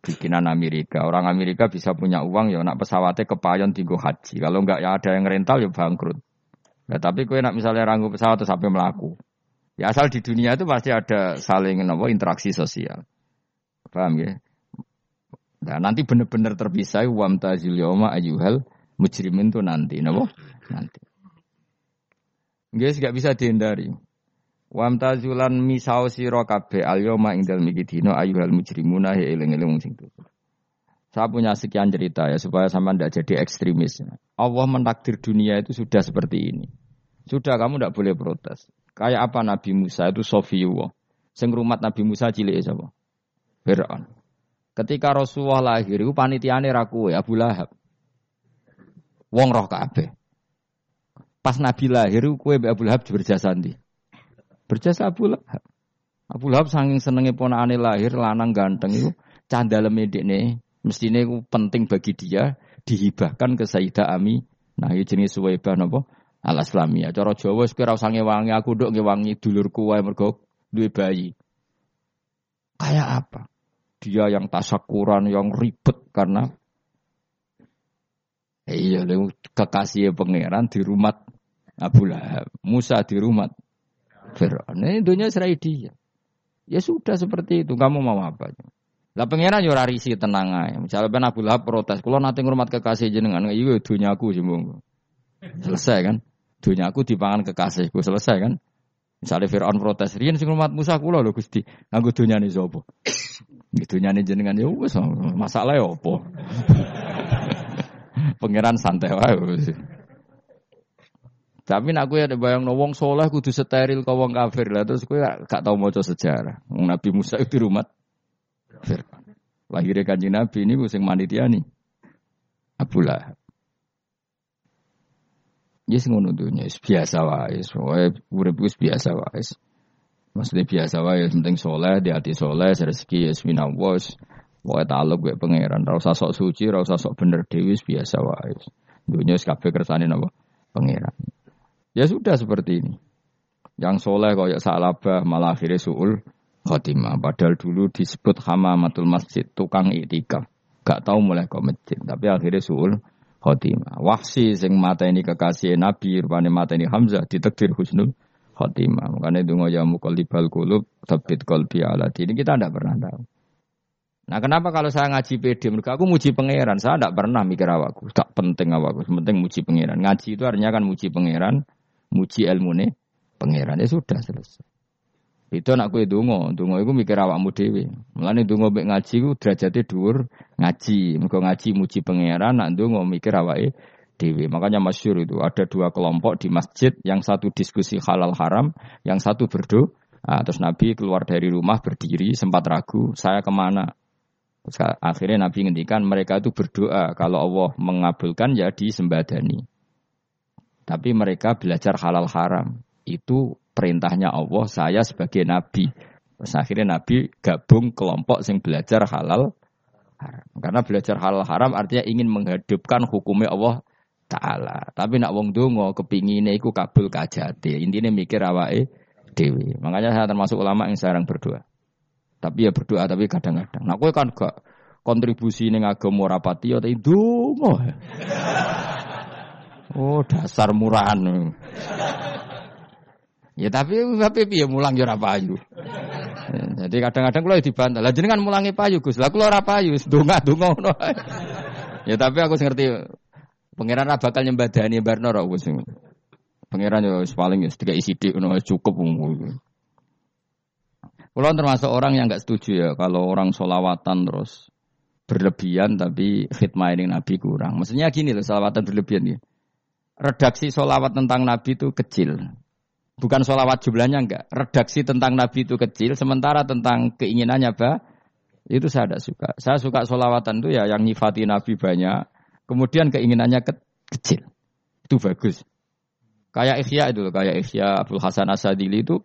S1: bikinan Amerika. Orang Amerika bisa punya uang ya nak pesawatnya kepayon tigo haji. Kalau enggak ya ada yang rental ya bangkrut. Ya, tapi kue nak misalnya ranggu pesawat terus sampai melaku. Ya asal di dunia itu pasti ada saling apa, interaksi sosial. Paham ya? Nah, nanti benar-benar terpisah wam tazil yoma mujrimin itu nanti, nabo nanti. Guys, gak bisa dihindari. Wamtazulan misau sira kabeh al yauma ing dalem iki dina ayyuhal mujrimuna he eling-eling sing Saya punya sekian cerita ya supaya sama tidak jadi ekstremis. Allah mentakdir dunia itu sudah seperti ini. Sudah kamu tidak boleh protes. Kayak apa Nabi Musa itu Sofiyullah. Sing rumat Nabi Musa cilik sapa? Fir'aun. Ketika Rasulullah lahir itu panitiane ra ya Abu Lahab. Wong roh kabeh. Pas Nabi lahir kowe Abu Lahab berjasa ndi? Berjasa Abu Lahab. Abu Lahab saking senenge ponakane lahir lanang ganteng itu candaleme dekne mestine itu penting bagi dia dihibahkan ke Sayyidah Ami. Nah, ini jenis Suwaibah napa? Al Islamiyah. Cara Jawa wis kira usah ngewangi aku nduk ngewangi dulurku wae mergo duwe bayi. Kayak apa? Dia yang tasakuran, yang ribet karena iya kekasih pangeran di rumah Abu Lahab. Musa di rumah Fir'aun. Ini dunia serai dia. Ya sudah seperti itu. Kamu mau apa? Lah pengiran yo risi tenang aja. Misalnya ben Abu Lahab protes, kalau nanti ngurmat kekasih jenengan, iya dunia aku sih Selesai kan? Dunia aku dipangan kekasihku selesai kan? Misalnya Fir'aun protes, rian sing ngurmat Musa kula lho Gusti, nganggo zobo. Dunia nih jenengan ya wes masalah ya apa? *laughs* Pangeran santai wae. Tapi nak gue ada bayang wong soleh kudu steril kau wong kafir lah terus gue gak tau mau sejarah. Nabi Musa itu rumah Fir'aun. Lahirnya kanji Nabi ini musim manitia nih. Abu Lahab. Yes ngono dunya biasa wae, wae urip wis biasa wae. Maksudnya biasa wae, penting soleh, di hati soleh, rezeki ya minallah. Wae taluk gue pangeran, usah sok suci, usah sok bener dewi biasa wae. Dunya wis kabeh kersane napa? Pangeran. Ya sudah seperti ini. Yang soleh koyok salabah malah akhirnya suul khotimah. Padahal dulu disebut hamamatul masjid, tukang itikaf. Gak tahu mulai ke masjid, tapi akhirnya suul khotimah. Wahsi sing mata ini kekasih Nabi, rupanya mata ini Hamzah, ditekdir husnul khotimah. Makanya itu ya mukolibal kulub, tabit kolbi ala Ini kita tidak pernah tahu. Nah kenapa kalau saya ngaji PD, mereka aku muji pangeran, saya tidak pernah mikir awakku, tak penting awakku, penting muji pangeran. Ngaji itu artinya kan muji pangeran, muji ilmu nih, pangeran ya sudah selesai. Itu anak gue dungo, dungo itu mikir awakmu dewi. Mulane dungo mek ngaji ku derajatnya dhuwur ngaji, mereka ngaji muji pangeran, nak dungo mikir awake dewi. Makanya masyur itu ada dua kelompok di masjid, yang satu diskusi halal haram, yang satu berdoa. Nah, terus Nabi keluar dari rumah berdiri, sempat ragu, saya ke mana? Terus akhirnya Nabi ngendikan mereka itu berdoa kalau Allah mengabulkan ya disembadani. Tapi mereka belajar halal haram. Itu perintahnya Allah, saya sebagai Nabi. Terus akhirnya Nabi gabung kelompok yang belajar halal haram. Karena belajar halal haram artinya ingin menghidupkan hukumnya Allah Ta'ala. Tapi nak wong dongo kepinginnya iku kabul kajati. Intinya mikir awake dewi. Makanya saya termasuk ulama yang sekarang berdoa. Tapi ya berdoa tapi kadang-kadang. Nah kan gak kontribusi ning agama rapati ya ndonga. Oh dasar murahan. Ya tapi tapi piye mulang ya ora payu. Jadi kadang-kadang kula dibantah. Lah jenengan mulangi payu Gus. Lah kula ora payu, ndonga-ndonga ngono. Ya tapi aku ngerti pangeran ora bakal nyembadani barno ora wis. Pangeran yo paling ya isi dik ngono cukup. Kalau termasuk orang yang nggak setuju ya kalau orang solawatan terus berlebihan tapi khidmah ini Nabi kurang. Maksudnya gini loh solawatan berlebihan ya. Redaksi solawat tentang Nabi itu kecil. Bukan solawat jumlahnya enggak. Redaksi tentang Nabi itu kecil. Sementara tentang keinginannya bah, itu saya tidak suka. Saya suka solawatan itu ya yang nyifati Nabi banyak. Kemudian keinginannya ke kecil. Itu bagus. Kayak Ikhya itu, kayak Ikhya Abdul Hasan Asadili itu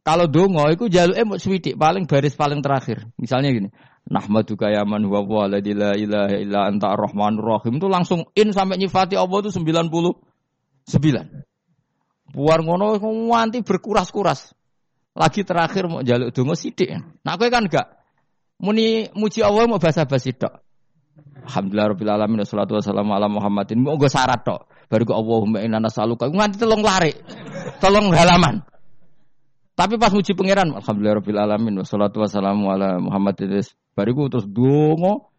S1: kalau dongo itu jaluk emot swidik paling baris paling terakhir. Misalnya gini, Nahmaduka ya man huwa wa la ilaha illa anta ar-rahmanur rahim itu langsung in sampai nyifati Allah itu 99. Buar ngono nganti berkuras-kuras. Lagi terakhir mau jaluk dongo sidik. Nah kowe kan enggak muni muji Allah mau basa-basi tok. Alhamdulillah rabbil alamin wassalatu wassalamu ala Muhammadin. Mau syarat tok. Baru ke Allahumma inna nas'aluka nganti telung lari. Tolong halaman. Tapi pas muji pangeran, alhamdulillah rabbil alamin wassalatu wassalamu ala Muhammad idris. Bariku terus dongo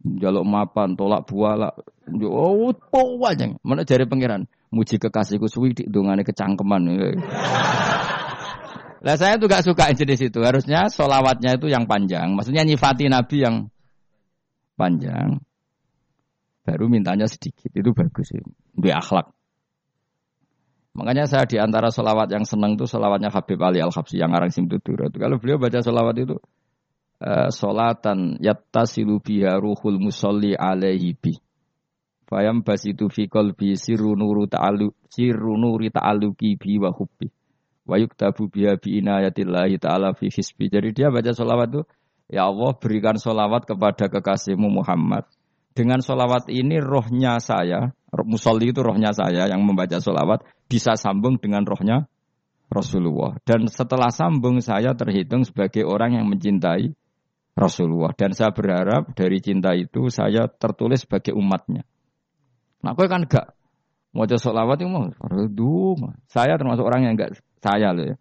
S1: jaluk mapan, tolak buala. Oh, wajang. Mana jari pangeran? Muji kekasihku suwi dongane kecangkeman. Lah saya tuh gak suka jenis itu. Harusnya solawatnya itu yang panjang. Maksudnya nyifati Nabi yang panjang. Baru mintanya sedikit. Itu bagus sih. Dia akhlak. Makanya saya di antara solawat yang senang itu solawatnya Habib Ali Al Habsi yang arang simtutur. Kalau beliau baca solawat itu uh, solatan yattasilu biha ruhul musolli alaihi bi. Fayam basitu fi qalbi sirru nuru ta'alu sirru nuri ta'aluki bi wa hubbi. Wa yuktabu biha bi inayatillahi ta'ala fi hisbi. Jadi dia baca solawat itu Ya Allah berikan solawat kepada kekasihmu Muhammad. Dengan solawat ini rohnya saya, musolli itu rohnya saya yang membaca solawat bisa sambung dengan rohnya Rasulullah. Dan setelah sambung saya terhitung sebagai orang yang mencintai Rasulullah. Dan saya berharap dari cinta itu saya tertulis sebagai umatnya. Nah, aku kan enggak mau solawat itu mau Saya termasuk orang yang enggak saya loh ya.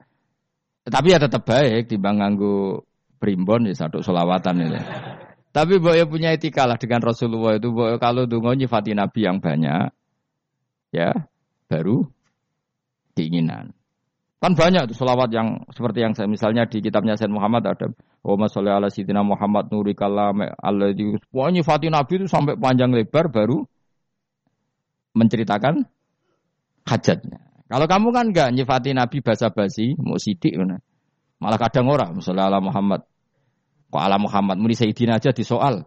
S1: Tapi ya tetap baik dibang nganggu primbon ya satu solawatan ini. Tapi boleh punya etika lah dengan Rasulullah itu. Boyo kalau dungo nyifati Nabi yang banyak, ya baru keinginan. Kan banyak tuh selawat yang seperti yang saya misalnya di kitabnya Sayyid Muhammad ada Allahumma sholli ala sayyidina Muhammad nuri kalam alladzi pokoknya nyifati Nabi itu sampai panjang lebar baru menceritakan hajatnya. Kalau kamu kan enggak nyifati Nabi basa-basi, mau sidik mana. Malah kadang orang, misalnya ala Muhammad. Kok ala Muhammad, muni Sayyidina aja disoal.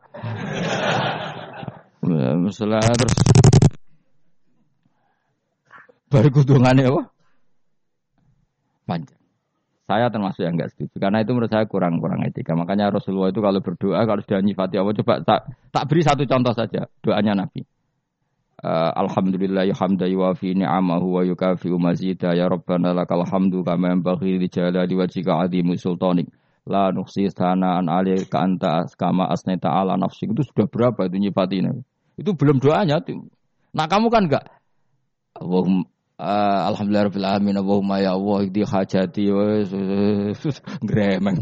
S1: misalnya terus baru kudungannya apa? Panjang. Saya termasuk yang enggak setuju karena itu menurut saya kurang kurang etika. Makanya Rasulullah itu kalau berdoa kalau sudah nyifati Allah coba tak tak beri satu contoh saja doanya Nabi. Uh, Alhamdulillah hamda yuwafi ni'amahu wa yukafi mazida ya Rabbana lakal hamdu kama yanbaghi li jalali wajhika sultanik la nuksi sanaan ka anta kama asnaita ala nafsi. Itu sudah berapa itu nyifatina itu belum doanya. Nah kamu kan enggak? Allahumma uh, alhamdulillah rabbil alamin. Allahumma ya Allah di hajati gremeng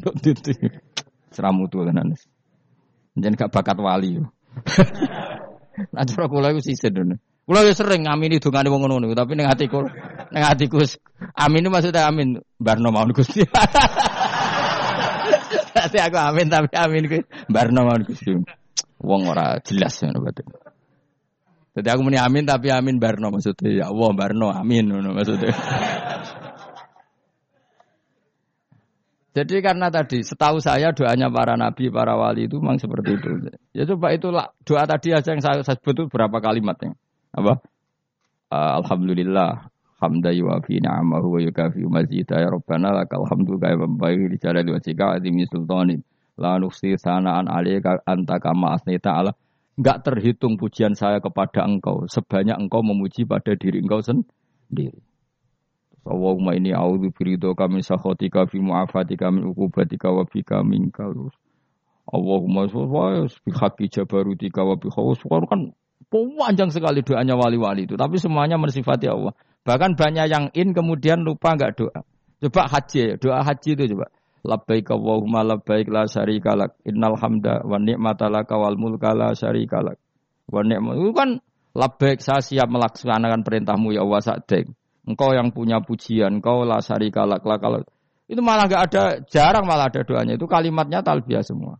S1: *laughs* seramu tuh jangan gak bakat wali. *laughs* Nah cara kula iku sisen ngono. Kula yo sering ngamini dongane wong ngono tapi ning atiku ning atiku amin maksudnya amin. Barno mawon Gusti. *laughs* Tapi aku amin tapi amin ku barno mawon Gusti. Wong ora jelas ngono berarti. Jadi aku muni amin tapi amin barno maksudnya ya Allah barno amin ngono maksudnya. Jadi karena tadi setahu saya doanya para nabi, para wali itu memang seperti itu. Ya coba itu doa tadi aja yang saya, sebut itu berapa kalimatnya? Apa? Uh, Alhamdulillah hamda yuwafi ni'amahu wa yukafi mazida. Ya rabbana lakal hamdu kaya membayi di jalali wajika adimi sultanin la nuksi sanaan alika anta kama asnita ala terhitung pujian saya kepada engkau. Sebanyak engkau memuji pada diri engkau sendiri. Allahumma ini a'udzu biridho kami sakhotika fi mu'afatika min uqubatika wa bika minkal. Allahumma sholli bi haqqi jabarutika wa bi kan panjang sekali doanya wali-wali itu, tapi semuanya mensifati Allah. Bahkan banyak yang in kemudian lupa enggak doa. Coba haji, doa haji itu coba. Labbaik Allahumma labbaik la syarika lak. Innal hamda wa ni'mata laka wal mulka la syarika lak. Wa ni'mat itu kan labbaik saya siap melaksanakan perintahmu ya Allah sa'dek. Engkau yang punya pujian, engkau lah sari kalak kalau itu malah nggak ada, jarang malah ada doanya. Itu kalimatnya talbiah semua.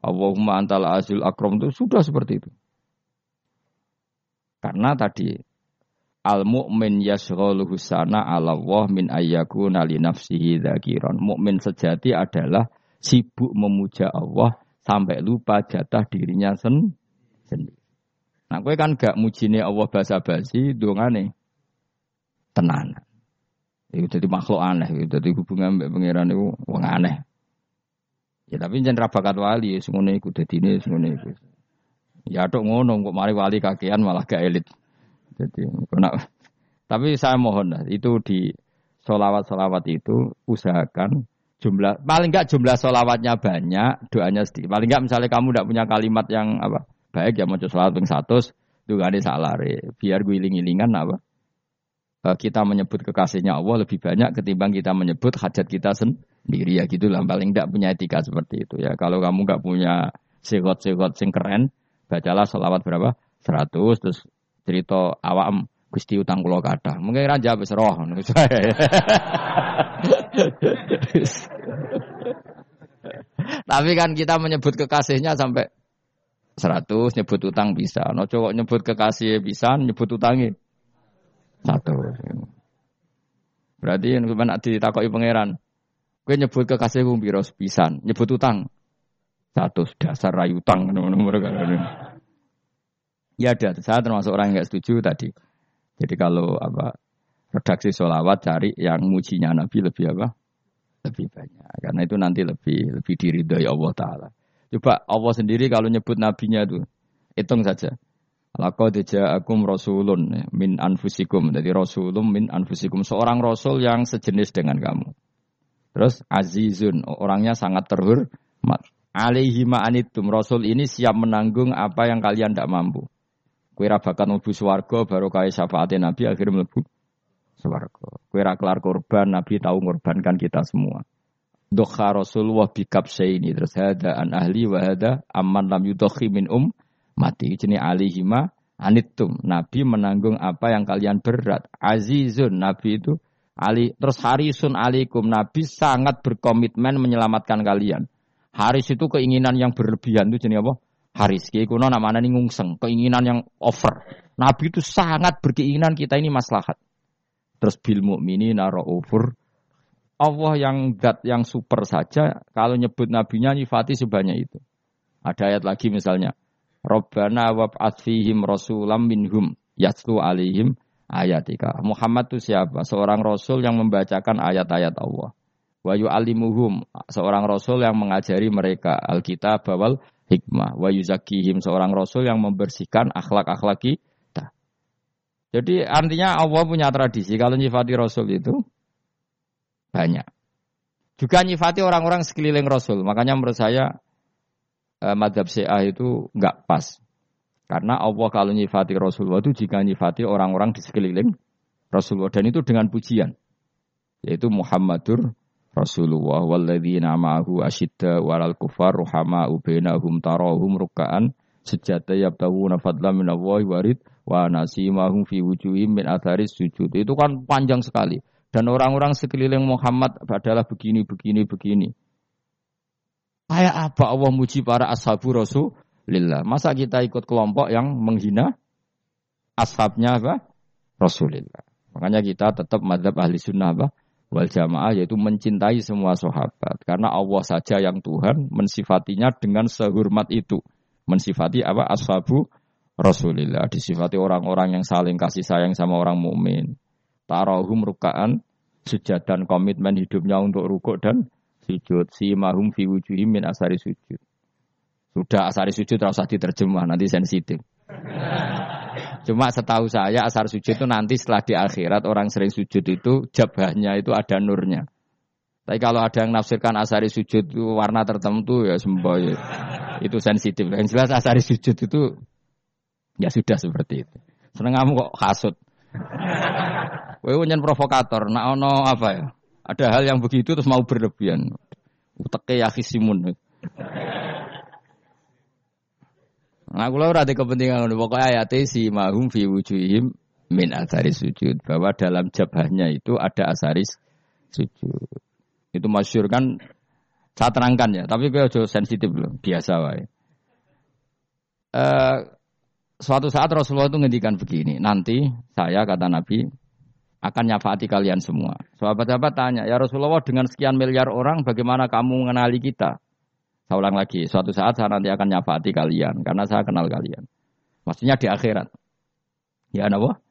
S1: Allahumma antal azul akrom itu sudah seperti itu. Karena tadi al mukmin yashghaluhu sana ala Allah min ayyaku nali nafsihi dzakiran. Mukmin sejati adalah sibuk memuja Allah sampai lupa jatah dirinya sen sendiri. Nah, gue kan gak mujine Allah basa-basi dongane tenan. Itu jadi makhluk aneh, itu jadi hubungan mbak pangeran itu wong aneh. Ya tapi jangan rabakat wali, semuanya ikut jadi ini, semuanya ikut. Ya dok ngono, kok mari wali kakean malah gak elit. Jadi, kena. Tapi saya mohon lah, itu di solawat-solawat itu usahakan jumlah paling enggak jumlah solawatnya banyak, doanya sedikit. Paling enggak misalnya kamu tidak punya kalimat yang apa baik ya mau solawat ping satu, tuh gak ada salah biar gue iling-ilingan apa Eh, kita menyebut kekasihnya Allah lebih banyak ketimbang kita menyebut hajat kita sendiri ya gitulah paling tidak punya etika seperti itu ya kalau kamu nggak punya segot-segot sing keren bacalah selawat berapa 100 terus cerita awam Gusti utang kulo kata mungkin raja wis roh *laughs* tapi kan kita menyebut kekasihnya sampai 100 nyebut utang bisa no cowok nyebut kekasih bisa nyebut utangnya satu. Berarti yang nak ditakoki pangeran. Gue nyebut kekasihku biro pisan, nyebut utang. Satu dasar rayu utang nomor Ya ada, saya termasuk orang yang nggak setuju tadi. Jadi kalau apa redaksi sholawat cari yang mujinya Nabi lebih apa? Lebih banyak. Karena itu nanti lebih lebih diridhoi Allah Taala. Coba Allah sendiri kalau nyebut nabinya itu hitung saja. Laqad ja'akum rasulun min anfusikum. Jadi rasulun min anfusikum. Seorang rasul yang sejenis dengan kamu. Terus azizun, orangnya sangat terhormat. Alaihi ma'anitum. Rasul ini siap menanggung apa yang kalian tidak mampu. Kue rabakan mlebu swarga baru kaya syafaatnya Nabi akhirnya mlebu swarga. Kue kelar korban Nabi tahu ngorbankan kita semua. Dokha Rasulullah bikap ini terus hada an ahli wa hada amman lam yudokhi min um mati. Jenis alihima anitum. Nabi menanggung apa yang kalian berat. Azizun. Nabi itu Ali terus harisun alikum Nabi sangat berkomitmen menyelamatkan kalian. Haris itu keinginan yang berlebihan itu jenis apa? Haris kiai kuno namanya ini ngungseng, keinginan yang over. Nabi itu sangat berkeinginan kita ini maslahat. Terus bil mukminin over. Allah yang dat yang super saja kalau nyebut nabinya nyifati sebanyak itu. Ada ayat lagi misalnya Rabbana wab'ats fihim rasulam minhum yatlu alihim ayatika. Muhammad itu siapa? Seorang rasul yang membacakan ayat-ayat Allah. Wa yu'allimuhum, seorang rasul yang mengajari mereka Alkitab bawal hikmah. Wa yuzakihim, seorang rasul yang membersihkan akhlak-akhlak kita. Jadi artinya Allah punya tradisi kalau nyifati Rasul itu banyak. Juga nyifati orang-orang sekeliling Rasul. Makanya menurut saya eh, madhab Syiah itu nggak pas. Karena Allah kalau nyifati Rasulullah itu jika nyifati orang-orang di sekeliling Rasulullah. Dan itu dengan pujian. Yaitu Muhammadur Rasulullah walladzina ma'ahu asyidda walal kufar ruhama ubainahum tarahum ruka'an sejata yabtawuna fadla minallahi warid wa nasimahum fi wujuhim min atharis sujud. Itu kan panjang sekali. Dan orang-orang sekeliling Muhammad adalah begini, begini, begini. Kayak apa Allah muji para ashabu Rasulullah? Masa kita ikut kelompok yang menghina ashabnya apa? Rasulullah. Makanya kita tetap madhab ahli sunnah apa? Wal jamaah yaitu mencintai semua sahabat. Karena Allah saja yang Tuhan mensifatinya dengan sehormat itu. Mensifati apa? Ashabu Rasulullah. Disifati orang-orang yang saling kasih sayang sama orang mukmin. Tarahum rukaan sujud dan komitmen hidupnya untuk rukuk dan sujud. Si mahum fi wujuhim min asari sujud. Sudah asari sujud terus diterjemah nanti sensitif. Cuma setahu saya asar sujud itu nanti setelah di akhirat orang sering sujud itu jabahnya itu ada nurnya. Tapi kalau ada yang nafsirkan asari sujud itu warna tertentu ya semboy itu sensitif. Yang jelas asari sujud itu ya sudah seperti itu. Seneng kamu kok hasut. Kowe nyen provokator, nak ono apa ya? Ada hal yang begitu terus mau berlebihan. Uteke ya kisimun. Nah, kula ora kepentingan ngono. Pokoke ayate si mahum fi wujuhim min asari sujud bahwa dalam jabahnya itu ada asaris sujud. Itu masyur kan saya terangkan ya, tapi gue aja sensitif loh, biasa wae. Uh, suatu saat Rasulullah itu ngendikan begini, nanti saya kata Nabi akan nyafaati kalian semua. Sahabat-sahabat tanya, ya Rasulullah dengan sekian miliar orang bagaimana kamu mengenali kita? Saya ulang lagi, suatu saat saya nanti akan nyafaati kalian karena saya kenal kalian. Maksudnya di akhirat. Ya apa?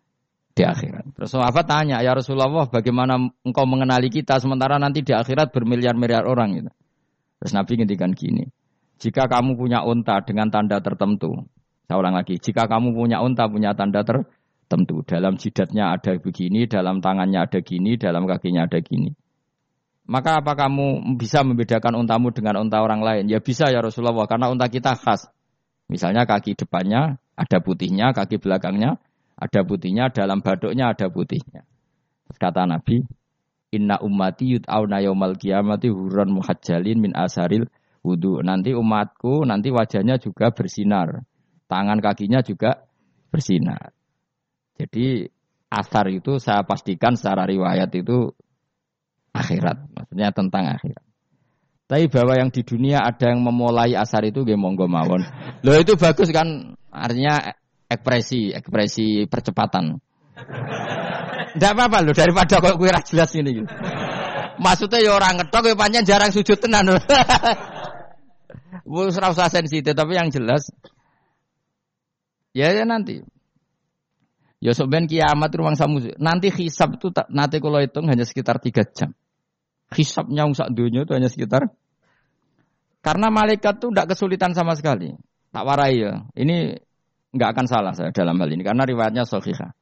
S1: Di akhirat. Terus sahabat tanya, ya Rasulullah bagaimana engkau mengenali kita sementara nanti di akhirat bermiliar-miliar orang gitu. Terus Nabi ngendikan gini, jika kamu punya unta dengan tanda tertentu, saya ulang lagi, jika kamu punya unta punya tanda tertentu, tentu dalam jidatnya ada begini, dalam tangannya ada gini, dalam kakinya ada gini. Maka apa kamu bisa membedakan untamu dengan unta orang lain? Ya bisa ya Rasulullah, karena unta kita khas. Misalnya kaki depannya ada putihnya, kaki belakangnya ada putihnya, dalam baduknya ada putihnya. Kata Nabi, Inna ummati yud'auna yaumal kiamati huran muhajjalin min asaril wudhu. Nanti umatku, nanti wajahnya juga bersinar. Tangan kakinya juga bersinar. Jadi asar itu saya pastikan secara riwayat itu akhirat, maksudnya tentang akhirat. Tapi bahwa yang di dunia ada yang memulai asar itu gue monggo mawon. Loh itu bagus kan, artinya ekspresi, ekspresi percepatan. Tidak apa-apa loh daripada kok kue jelas ini. Gitu. Maksudnya ya orang ngetok ya panjang jarang sujud tenan. Bu serasa sensitif tapi yang jelas ya ya nanti Ya sebenarnya kiamat ruang samu. Nanti hisab itu nanti kalau hitung hanya sekitar tiga jam. Hisabnya sak dunia itu hanya sekitar karena malaikat itu tidak kesulitan sama sekali. Tak warai ya. Ini nggak akan salah saya dalam hal ini karena riwayatnya sahihah.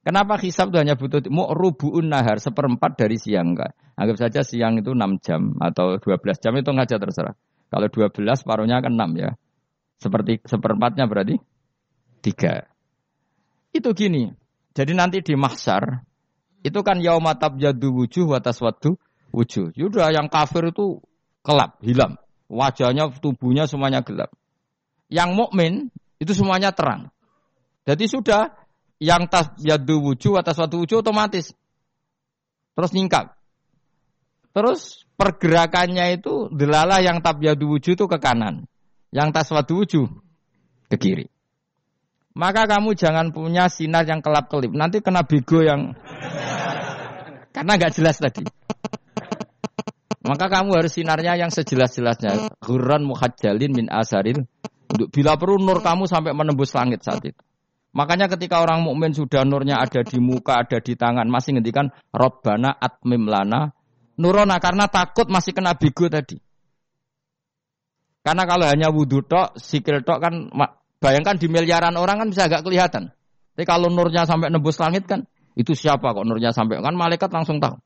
S1: Kenapa hisab itu hanya butuh mau rubuun nahar seperempat dari siang enggak? Anggap saja siang itu 6 jam atau 12 jam itu aja terserah. Kalau 12 paruhnya kan 6 ya. Seperti seperempatnya berarti 3. Itu gini. Jadi nanti di mahsyar itu kan yaumatab jadu wujuh watas wadu wujuh. Yaudah yang kafir itu kelap, hilang. Wajahnya, tubuhnya semuanya gelap. Yang mukmin itu semuanya terang. Jadi sudah yang tas yadu wujuh atas wadu wujuh otomatis terus nyingkap. Terus pergerakannya itu delalah yang tab yadu wujuh itu ke kanan. Yang tas wadu wujuh ke kiri. Maka kamu jangan punya sinar yang kelap-kelip. Nanti kena bego yang *laughs* karena nggak jelas tadi. Maka kamu harus sinarnya yang sejelas-jelasnya. Huran muhajjalin min asaril. Untuk bila perlu nur kamu sampai menembus langit saat itu. Makanya ketika orang mukmin sudah nurnya ada di muka, ada di tangan, masih ngendikan Robbana atmim lana nurona karena takut masih kena bigo tadi. Karena kalau hanya wudhu tok, sikil tok kan Bayangkan di miliaran orang kan bisa agak kelihatan. Tapi kalau nurnya sampai nembus langit kan, itu siapa kok nurnya sampai kan malaikat langsung tahu.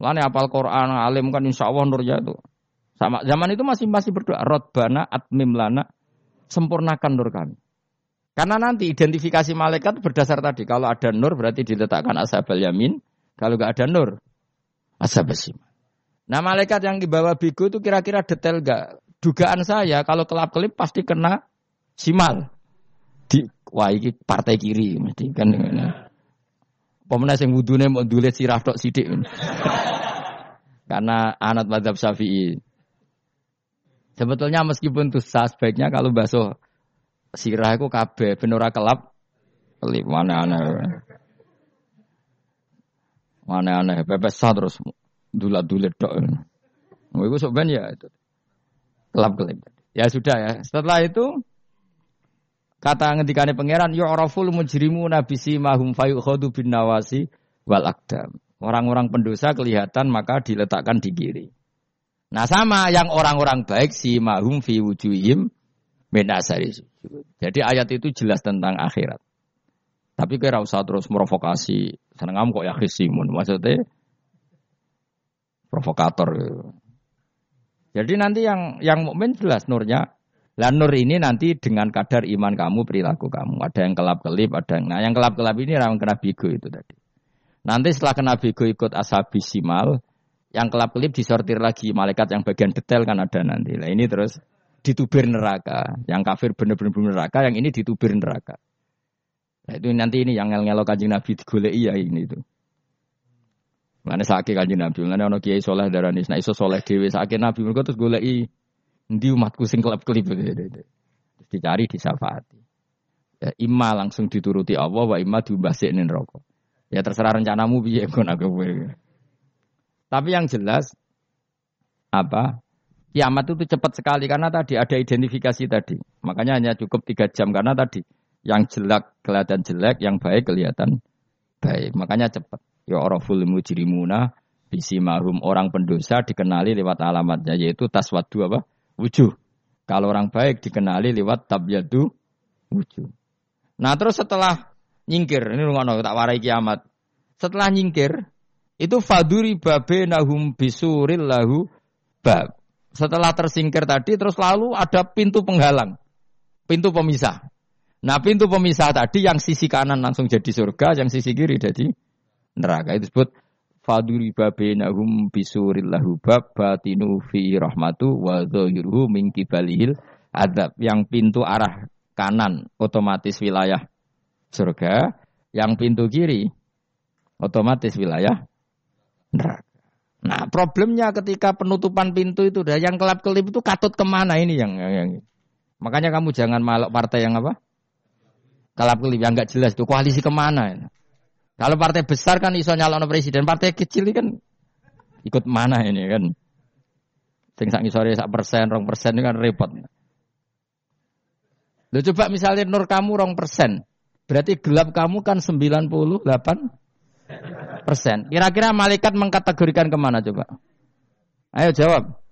S1: Lani apal Quran, alim kan insya Allah nurnya itu. Sama zaman itu masih masih berdoa, Rodbana atmim lana, sempurnakan nur kami. Karena nanti identifikasi malaikat berdasar tadi. Kalau ada nur berarti diletakkan ashabal yamin. Kalau nggak ada nur, ashabal siman. Nah malaikat yang dibawa bigo itu kira-kira detail gak? Dugaan saya kalau kelap-kelip pasti kena simal. Di, wah ini partai kiri mesti kan. Pemenang yang wudune mau dulet sirah tok sidik. Karena anak madhab syafi'i. Sebetulnya meskipun tuh sah sebaiknya kalau basuh sirah itu kabeh benora kelap kelip mana aneh. Mana aneh pepesan terus dulat-dulit tok. Mau itu sebenarnya ya itu. Kelap kelip. Ya sudah ya. Setelah itu kata ngendikane pangeran yu'raful mujrimu nabisi mahum fayukhadu bin nawasi wal akdam. Orang-orang pendosa kelihatan maka diletakkan di kiri. Nah sama yang orang-orang baik si mahum fi wujuhim menasari Jadi ayat itu jelas tentang akhirat. Tapi kira usah terus merovokasi. Seneng kamu kok ya khisimun. Maksudnya provokator. Jadi nanti yang yang mukmin jelas nurnya. Lah nur ini nanti dengan kadar iman kamu, perilaku kamu. Ada yang kelap-kelip, ada yang nah yang kelap-kelap ini orang kena bigo itu tadi. Nanti setelah kena bigo ikut ashabi simal, yang kelap-kelip disortir lagi malaikat yang bagian detail kan ada nanti. Nah ini terus ditubir neraka. Yang kafir benar-benar neraka, yang ini ditubir neraka. Nah, itu nanti ini yang ngel-ngelo kanjeng Nabi digoleki iya ini itu. Mana sakit kanjeng Nabi, mana ono kiai soleh darani, nah iso soleh dewi sakit Nabi mereka terus i di umatku sing kelap kelip terus dicari disafati. Ya, imma langsung dituruti Allah, wa imma diumbasik rokok. Ya terserah rencanamu biar kon aku Tapi yang jelas apa kiamat itu cepat sekali karena tadi ada identifikasi tadi. Makanya hanya cukup tiga jam karena tadi yang jelek kelihatan jelek, yang baik kelihatan baik. Makanya cepat. Ya oraful mujrimuna bisi mahum orang pendosa dikenali lewat alamatnya yaitu taswadu apa? Wujuh. Kalau orang baik dikenali lewat tabyadu wujuh. Nah terus setelah nyingkir, ini ngono tak warai kiamat. Setelah nyingkir, itu faduri babe nahum bisuril lahu bab. Setelah tersingkir tadi, terus lalu ada pintu penghalang, pintu pemisah. Nah pintu pemisah tadi yang sisi kanan langsung jadi surga, yang sisi kiri jadi neraka itu disebut faduri babenahum bisurillahu bab batinu fi rahmatu wa zahiruhu min kibalihil adab yang pintu arah kanan otomatis wilayah surga. Yang pintu kiri otomatis wilayah neraka. Nah problemnya ketika penutupan pintu itu dah yang kelap kelip itu katut ke mana ini yang, yang, yang? Makanya kamu jangan malok partai yang apa? Kelap kelip yang nggak jelas itu koalisi ke mana? Kalau partai besar kan iso nyalon presiden, partai kecil kan ikut mana ini kan? Sing sak ngisore sak persen, rong persen ini kan repot. Lo coba misalnya nur kamu rong persen, berarti gelap kamu kan 98 persen. Kira-kira malaikat mengkategorikan ke mana coba? Ayo jawab.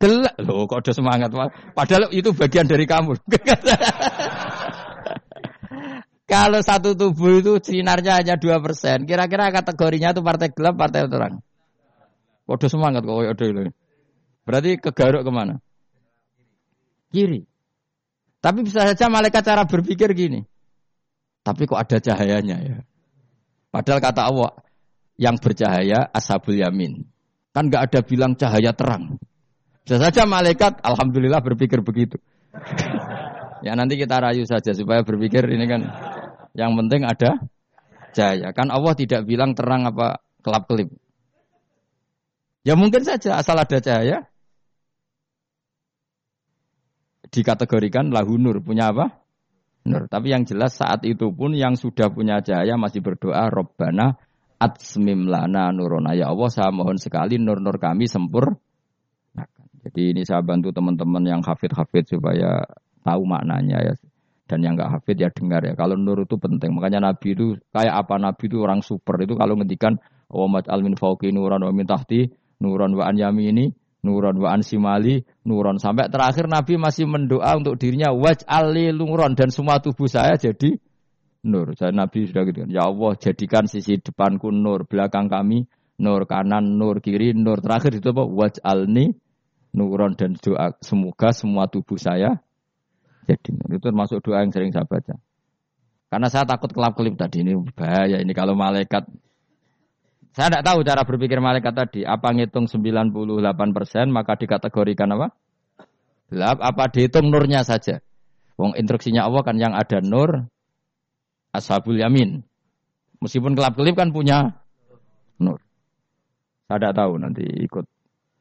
S1: Gelap. Loh kok ada semangat. Padahal itu bagian dari kamu. *laughs* Kalau satu tubuh itu sinarnya hanya dua persen, kira-kira kategorinya itu partai gelap, partai terang. Waduh semangat kok ada ini. Berarti kegaruk ke mana? Kiri. Tapi bisa saja malaikat cara berpikir gini. Tapi kok ada cahayanya ya? Padahal kata Allah, yang bercahaya ashabul yamin. Kan nggak ada bilang cahaya terang. Bisa saja malaikat, alhamdulillah berpikir begitu. *laughs* ya nanti kita rayu saja supaya berpikir ini kan yang penting ada cahaya. Kan Allah tidak bilang terang apa kelap-kelip. Ya mungkin saja asal ada cahaya dikategorikan lahu nur punya apa? Nur. Tapi yang jelas saat itu pun yang sudah punya cahaya masih berdoa Robbana atsmim lana nurona. Ya Allah saya mohon sekali nur-nur kami sempur. Jadi ini saya bantu teman-teman yang hafid-hafid supaya tahu maknanya ya. Dan yang nggak hafid ya dengar ya. Kalau nur itu penting. Makanya Nabi itu kayak apa Nabi itu orang super itu kalau ngendikan Wamat almin fauki nuran wa min tahti nuran wa an yamini nuran wa an simali nuran sampai terakhir Nabi masih mendoa untuk dirinya waj ali nuron dan semua tubuh saya jadi nur. Saya Nabi sudah gitu. Ya Allah, jadikan sisi depanku nur, belakang kami nur, kanan nur, kiri nur. Terakhir itu apa? Waj'alni nuron dan doa semoga semua tubuh saya jadi. Itu termasuk doa yang sering saya baca. Karena saya takut kelap-kelip tadi ini bahaya ini kalau malaikat saya tidak tahu cara berpikir malaikat tadi. Apa ngitung 98 persen maka dikategorikan apa? Gelap. Apa dihitung nurnya saja? Wong instruksinya Allah kan yang ada nur, ashabul yamin. Meskipun kelap-kelip kan punya nur. Saya tidak tahu nanti ikut.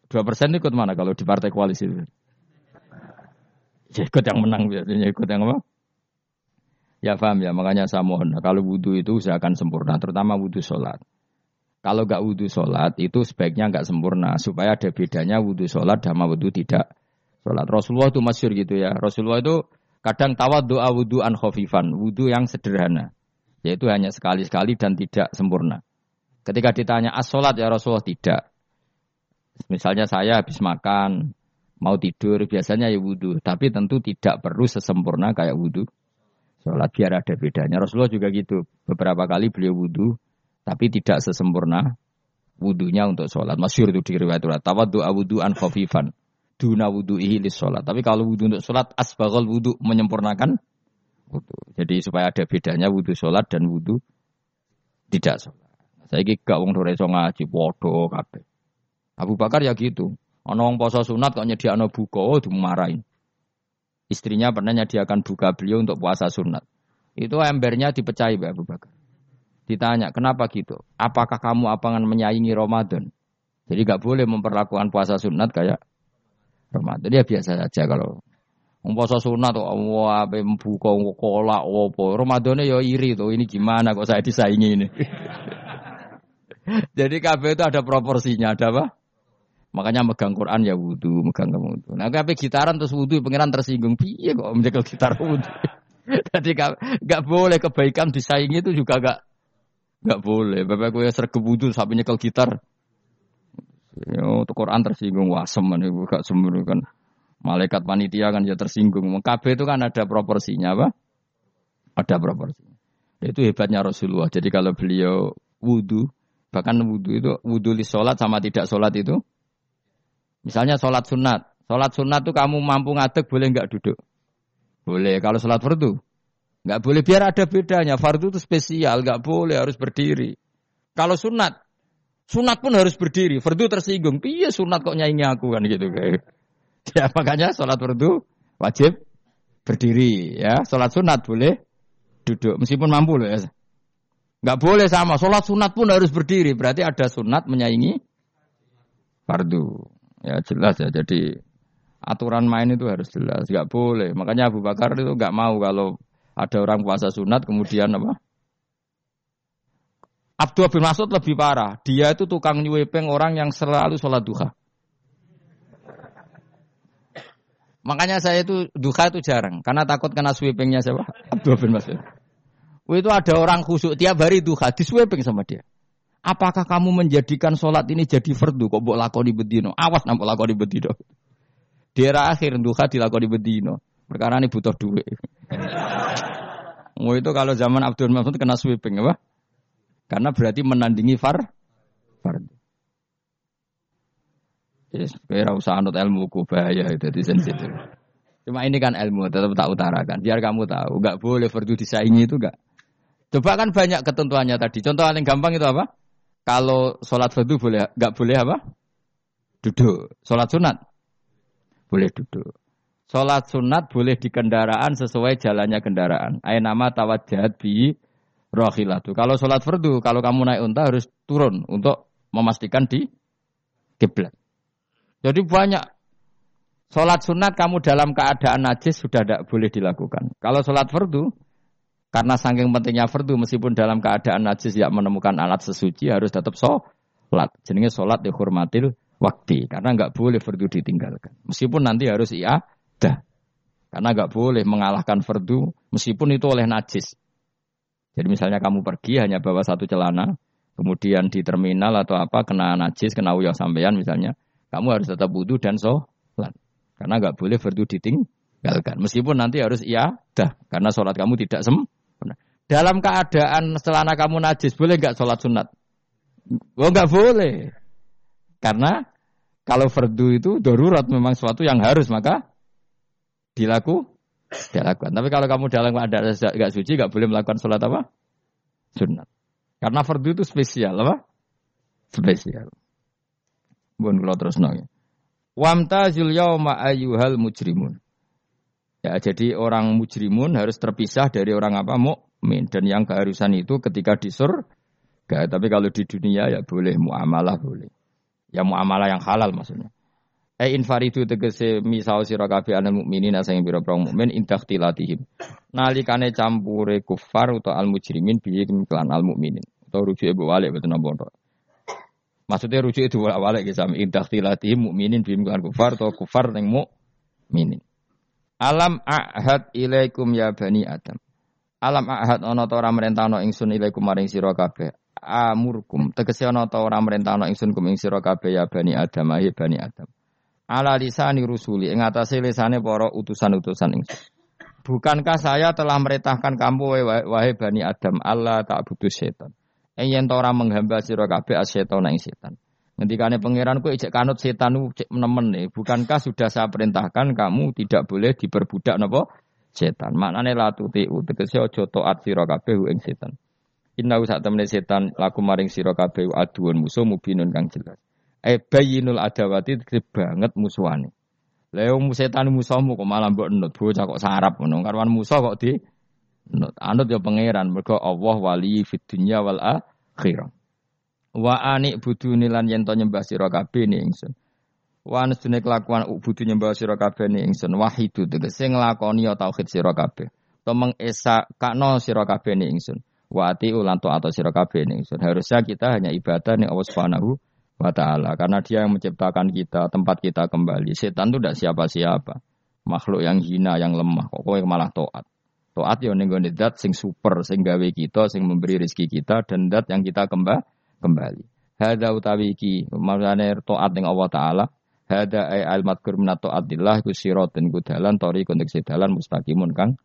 S1: Dua persen ikut mana kalau di partai koalisi itu? Ya ikut yang menang biasanya ikut yang apa? Ya paham ya, makanya saya mohon. Kalau wudhu itu usahakan sempurna, terutama wudhu sholat. Kalau nggak wudhu sholat itu sebaiknya nggak sempurna supaya ada bedanya wudhu sholat sama wudhu tidak sholat. Rasulullah itu masyur gitu ya. Rasulullah itu kadang tawad doa wudhu an khofifan, wudhu yang sederhana, yaitu hanya sekali-sekali dan tidak sempurna. Ketika ditanya as sholat ya Rasulullah tidak. Misalnya saya habis makan, mau tidur biasanya ya wudhu, tapi tentu tidak perlu sesempurna kayak wudhu sholat biar ada bedanya. Rasulullah juga gitu. Beberapa kali beliau wudhu tapi tidak sesempurna wudhunya untuk sholat. Masyur itu di riwayat awudu an khafifan. Duna wudhu'ihi lis sholat. Tapi kalau wudhu untuk sholat, asbagol wudhu menyempurnakan wudhu. Jadi supaya ada bedanya wudhu sholat dan wudhu tidak sholat. Saya gak wong dore ngaji, podo kabeh. Abu Bakar ya gitu. Ono wong poso sunat kok nyediakno buka, oh dimarahin. Istrinya pernah nyediakan buka beliau untuk puasa sunat. Itu embernya dipecahi Abu Bakar. Ditanya, kenapa gitu? Apakah kamu apangan menyaingi Ramadan? Jadi nggak boleh memperlakukan puasa sunat kayak Ramadan. Ya biasa saja kalau puasa sunat tuh wah buka kolak opo. Ramadannya ya iri tuh ini gimana kok saya disaingi ini. *laughs* Jadi KB itu ada proporsinya, ada apa? Makanya megang Quran ya wudhu, megang kamu wudhu. Nah KB gitaran terus wudhu, pengiran tersinggung. Piye kok menjaga gitar wudhu? *laughs* Jadi nggak boleh kebaikan disaingi itu juga nggak Enggak boleh. Bapak gue sergap wudhu sampai nyekel gitar. Yo, tuh Quran tersinggung wasem ibu gak sembunyi kan. Malaikat panitia kan ya tersinggung. KB itu kan ada proporsinya apa? Ada proporsinya. Itu hebatnya Rasulullah. Jadi kalau beliau wudhu, bahkan wudhu itu wudhu di sholat sama tidak sholat itu. Misalnya sholat sunat. Sholat sunat tuh kamu mampu ngadeg boleh nggak duduk? Boleh. Kalau sholat fardu Nggak boleh biar ada bedanya. Fardu itu spesial, nggak boleh harus berdiri. Kalau sunat, sunat pun harus berdiri. Fardu tersinggung, iya sunat kok nyanyi aku kan gitu kayak. *laughs* Ya makanya sholat fardu wajib berdiri ya. Sholat sunat boleh duduk meskipun mampu loh ya. Nggak boleh sama. Sholat sunat pun harus berdiri. Berarti ada sunat menyaingi fardu. Ya jelas ya. Jadi aturan main itu harus jelas. Nggak boleh. Makanya Abu Bakar itu nggak mau kalau ada orang puasa sunat kemudian apa? Abdul bin Mas'ud lebih parah. Dia itu tukang nyuwepeng orang yang selalu sholat duha. Makanya saya itu duha itu jarang. Karena takut kena sweepingnya siapa? Abdul bin Mas'ud. Itu ada orang khusuk tiap hari duha di sweeping sama dia. Apakah kamu menjadikan sholat ini jadi fardu? Kok buat lakoni bedino? Awas nampak lakoni bedino. Di era akhir duha dilakoni bedino. Perkara ini butuh duit. *laughs* Oh itu kalau zaman Abdul Mas'ud kena sweeping apa? Karena berarti menandingi far far. Yes, kira usah anut ilmu ku bahaya itu di sensitif. Cuma ini kan ilmu tetap tak utarakan. Biar kamu tahu, nggak boleh fardu disaingi itu nggak. Coba kan banyak ketentuannya tadi. Contoh paling gampang itu apa? Kalau sholat fardu boleh, nggak boleh apa? Duduk. Sholat sunat boleh duduk. Sholat sunat boleh di kendaraan sesuai jalannya kendaraan. Ayat nama tawajjahat bi rohilatu. Kalau sholat fardu, kalau kamu naik unta harus turun untuk memastikan di kiblat. Jadi banyak sholat sunat kamu dalam keadaan najis sudah tidak boleh dilakukan. Kalau sholat fardu, karena saking pentingnya fardu meskipun dalam keadaan najis tidak menemukan alat sesuci harus tetap sholat. Jadinya sholat dihormatil waktu karena nggak boleh fardu ditinggalkan. Meskipun nanti harus iya dah. Karena nggak boleh mengalahkan fardu meskipun itu oleh najis. Jadi misalnya kamu pergi hanya bawa satu celana, kemudian di terminal atau apa kena najis, kena uyah sampean misalnya, kamu harus tetap wudhu dan sholat. Karena nggak boleh fardu ditinggalkan. Meskipun nanti harus iya dah, karena sholat kamu tidak sempurna. Dalam keadaan celana kamu najis, boleh nggak sholat sunat? Oh nggak boleh. Karena kalau fardu itu darurat memang suatu yang harus maka dilaku dilakukan. Tapi kalau kamu dalam keadaan nggak suci nggak boleh melakukan sholat apa? Sunat. Karena fardu itu spesial apa? Spesial. Bukan kalau terus nanya. Wamtazul yauma ayyuhal mujrimun. Ya, jadi orang mujrimun harus terpisah dari orang apa? Mukmin dan yang keharusan itu ketika di surga. Tapi kalau di dunia ya boleh muamalah boleh. Ya muamalah yang halal maksudnya. Eh infaridu tegese misal sira kabeh ana mukminin asing biro pira mukmin indaktilatihim. Nalikane campure kufar utawa al mujrimin bi kelan al mukminin. Utawa rujuke balik betul napa Maksudnya rujuk itu balik ke sami indaktilatihim mukminin bi kelan kufar atau kufar ning mukminin. Alam ahad ilaikum ya bani Adam. Alam ahad ana ta ora merentano ingsun ilaikum maring sira kabeh. Amurkum tegese ana ta ora merentano ingsun kum ing sira kabeh ya bani Adam ya bani Adam. Ala lisani rusuli ing atase lisane para utusan-utusan ingsun. Bukankah saya telah merintahkan kamu wahai bani Adam Allah tak butuh setan. Yen ora menghamba sira kabeh asetan ing setan. Ngendikane pangeran ku ijek kanut setan ku cek nemen nih. Bukankah sudah saya perintahkan kamu tidak boleh diperbudak napa setan. Maknane la tuti tegese aja taat sira kabeh ing setan. Inna sak temene setan laku maring sira kabeh aduun musuh mubinun kang jelas. E bayinul adawati banget musuhane. Wong setan musuhmu kok malah mbok nut bocah kok sarap ngono. Karwan musuh kok di nut. Anut ya pangeran mergo Allah wali fid dunya wal akhirah. Wa anik budu nilan yen to nyembah sira kabeh ni ingsun. Wa anestune kelakuan budu nyembah sira kabeh ni ingsun wahidu tegese nglakoni ya tauhid sira kabeh. To mengesa kakno sira kabeh ni ingsun. Wa ati ulan atau sira kabeh ni ingsun. Harusnya kita hanya ibadah ning Allah Subhanahu wa taala karena dia yang menciptakan kita, tempat kita kembali. Setan itu tidak siapa-siapa. Makhluk yang hina, yang lemah. Kok kowe malah taat. Taat ya ning gone sing super, sing gawe kita, sing memberi rezeki kita dan dat yang kita kembali kembali. Hada utawi iki maksudane taat ning Allah taala. Hada ay al madkur min taat iku siratun ku dalan tori kontek dalan mustaqimun kang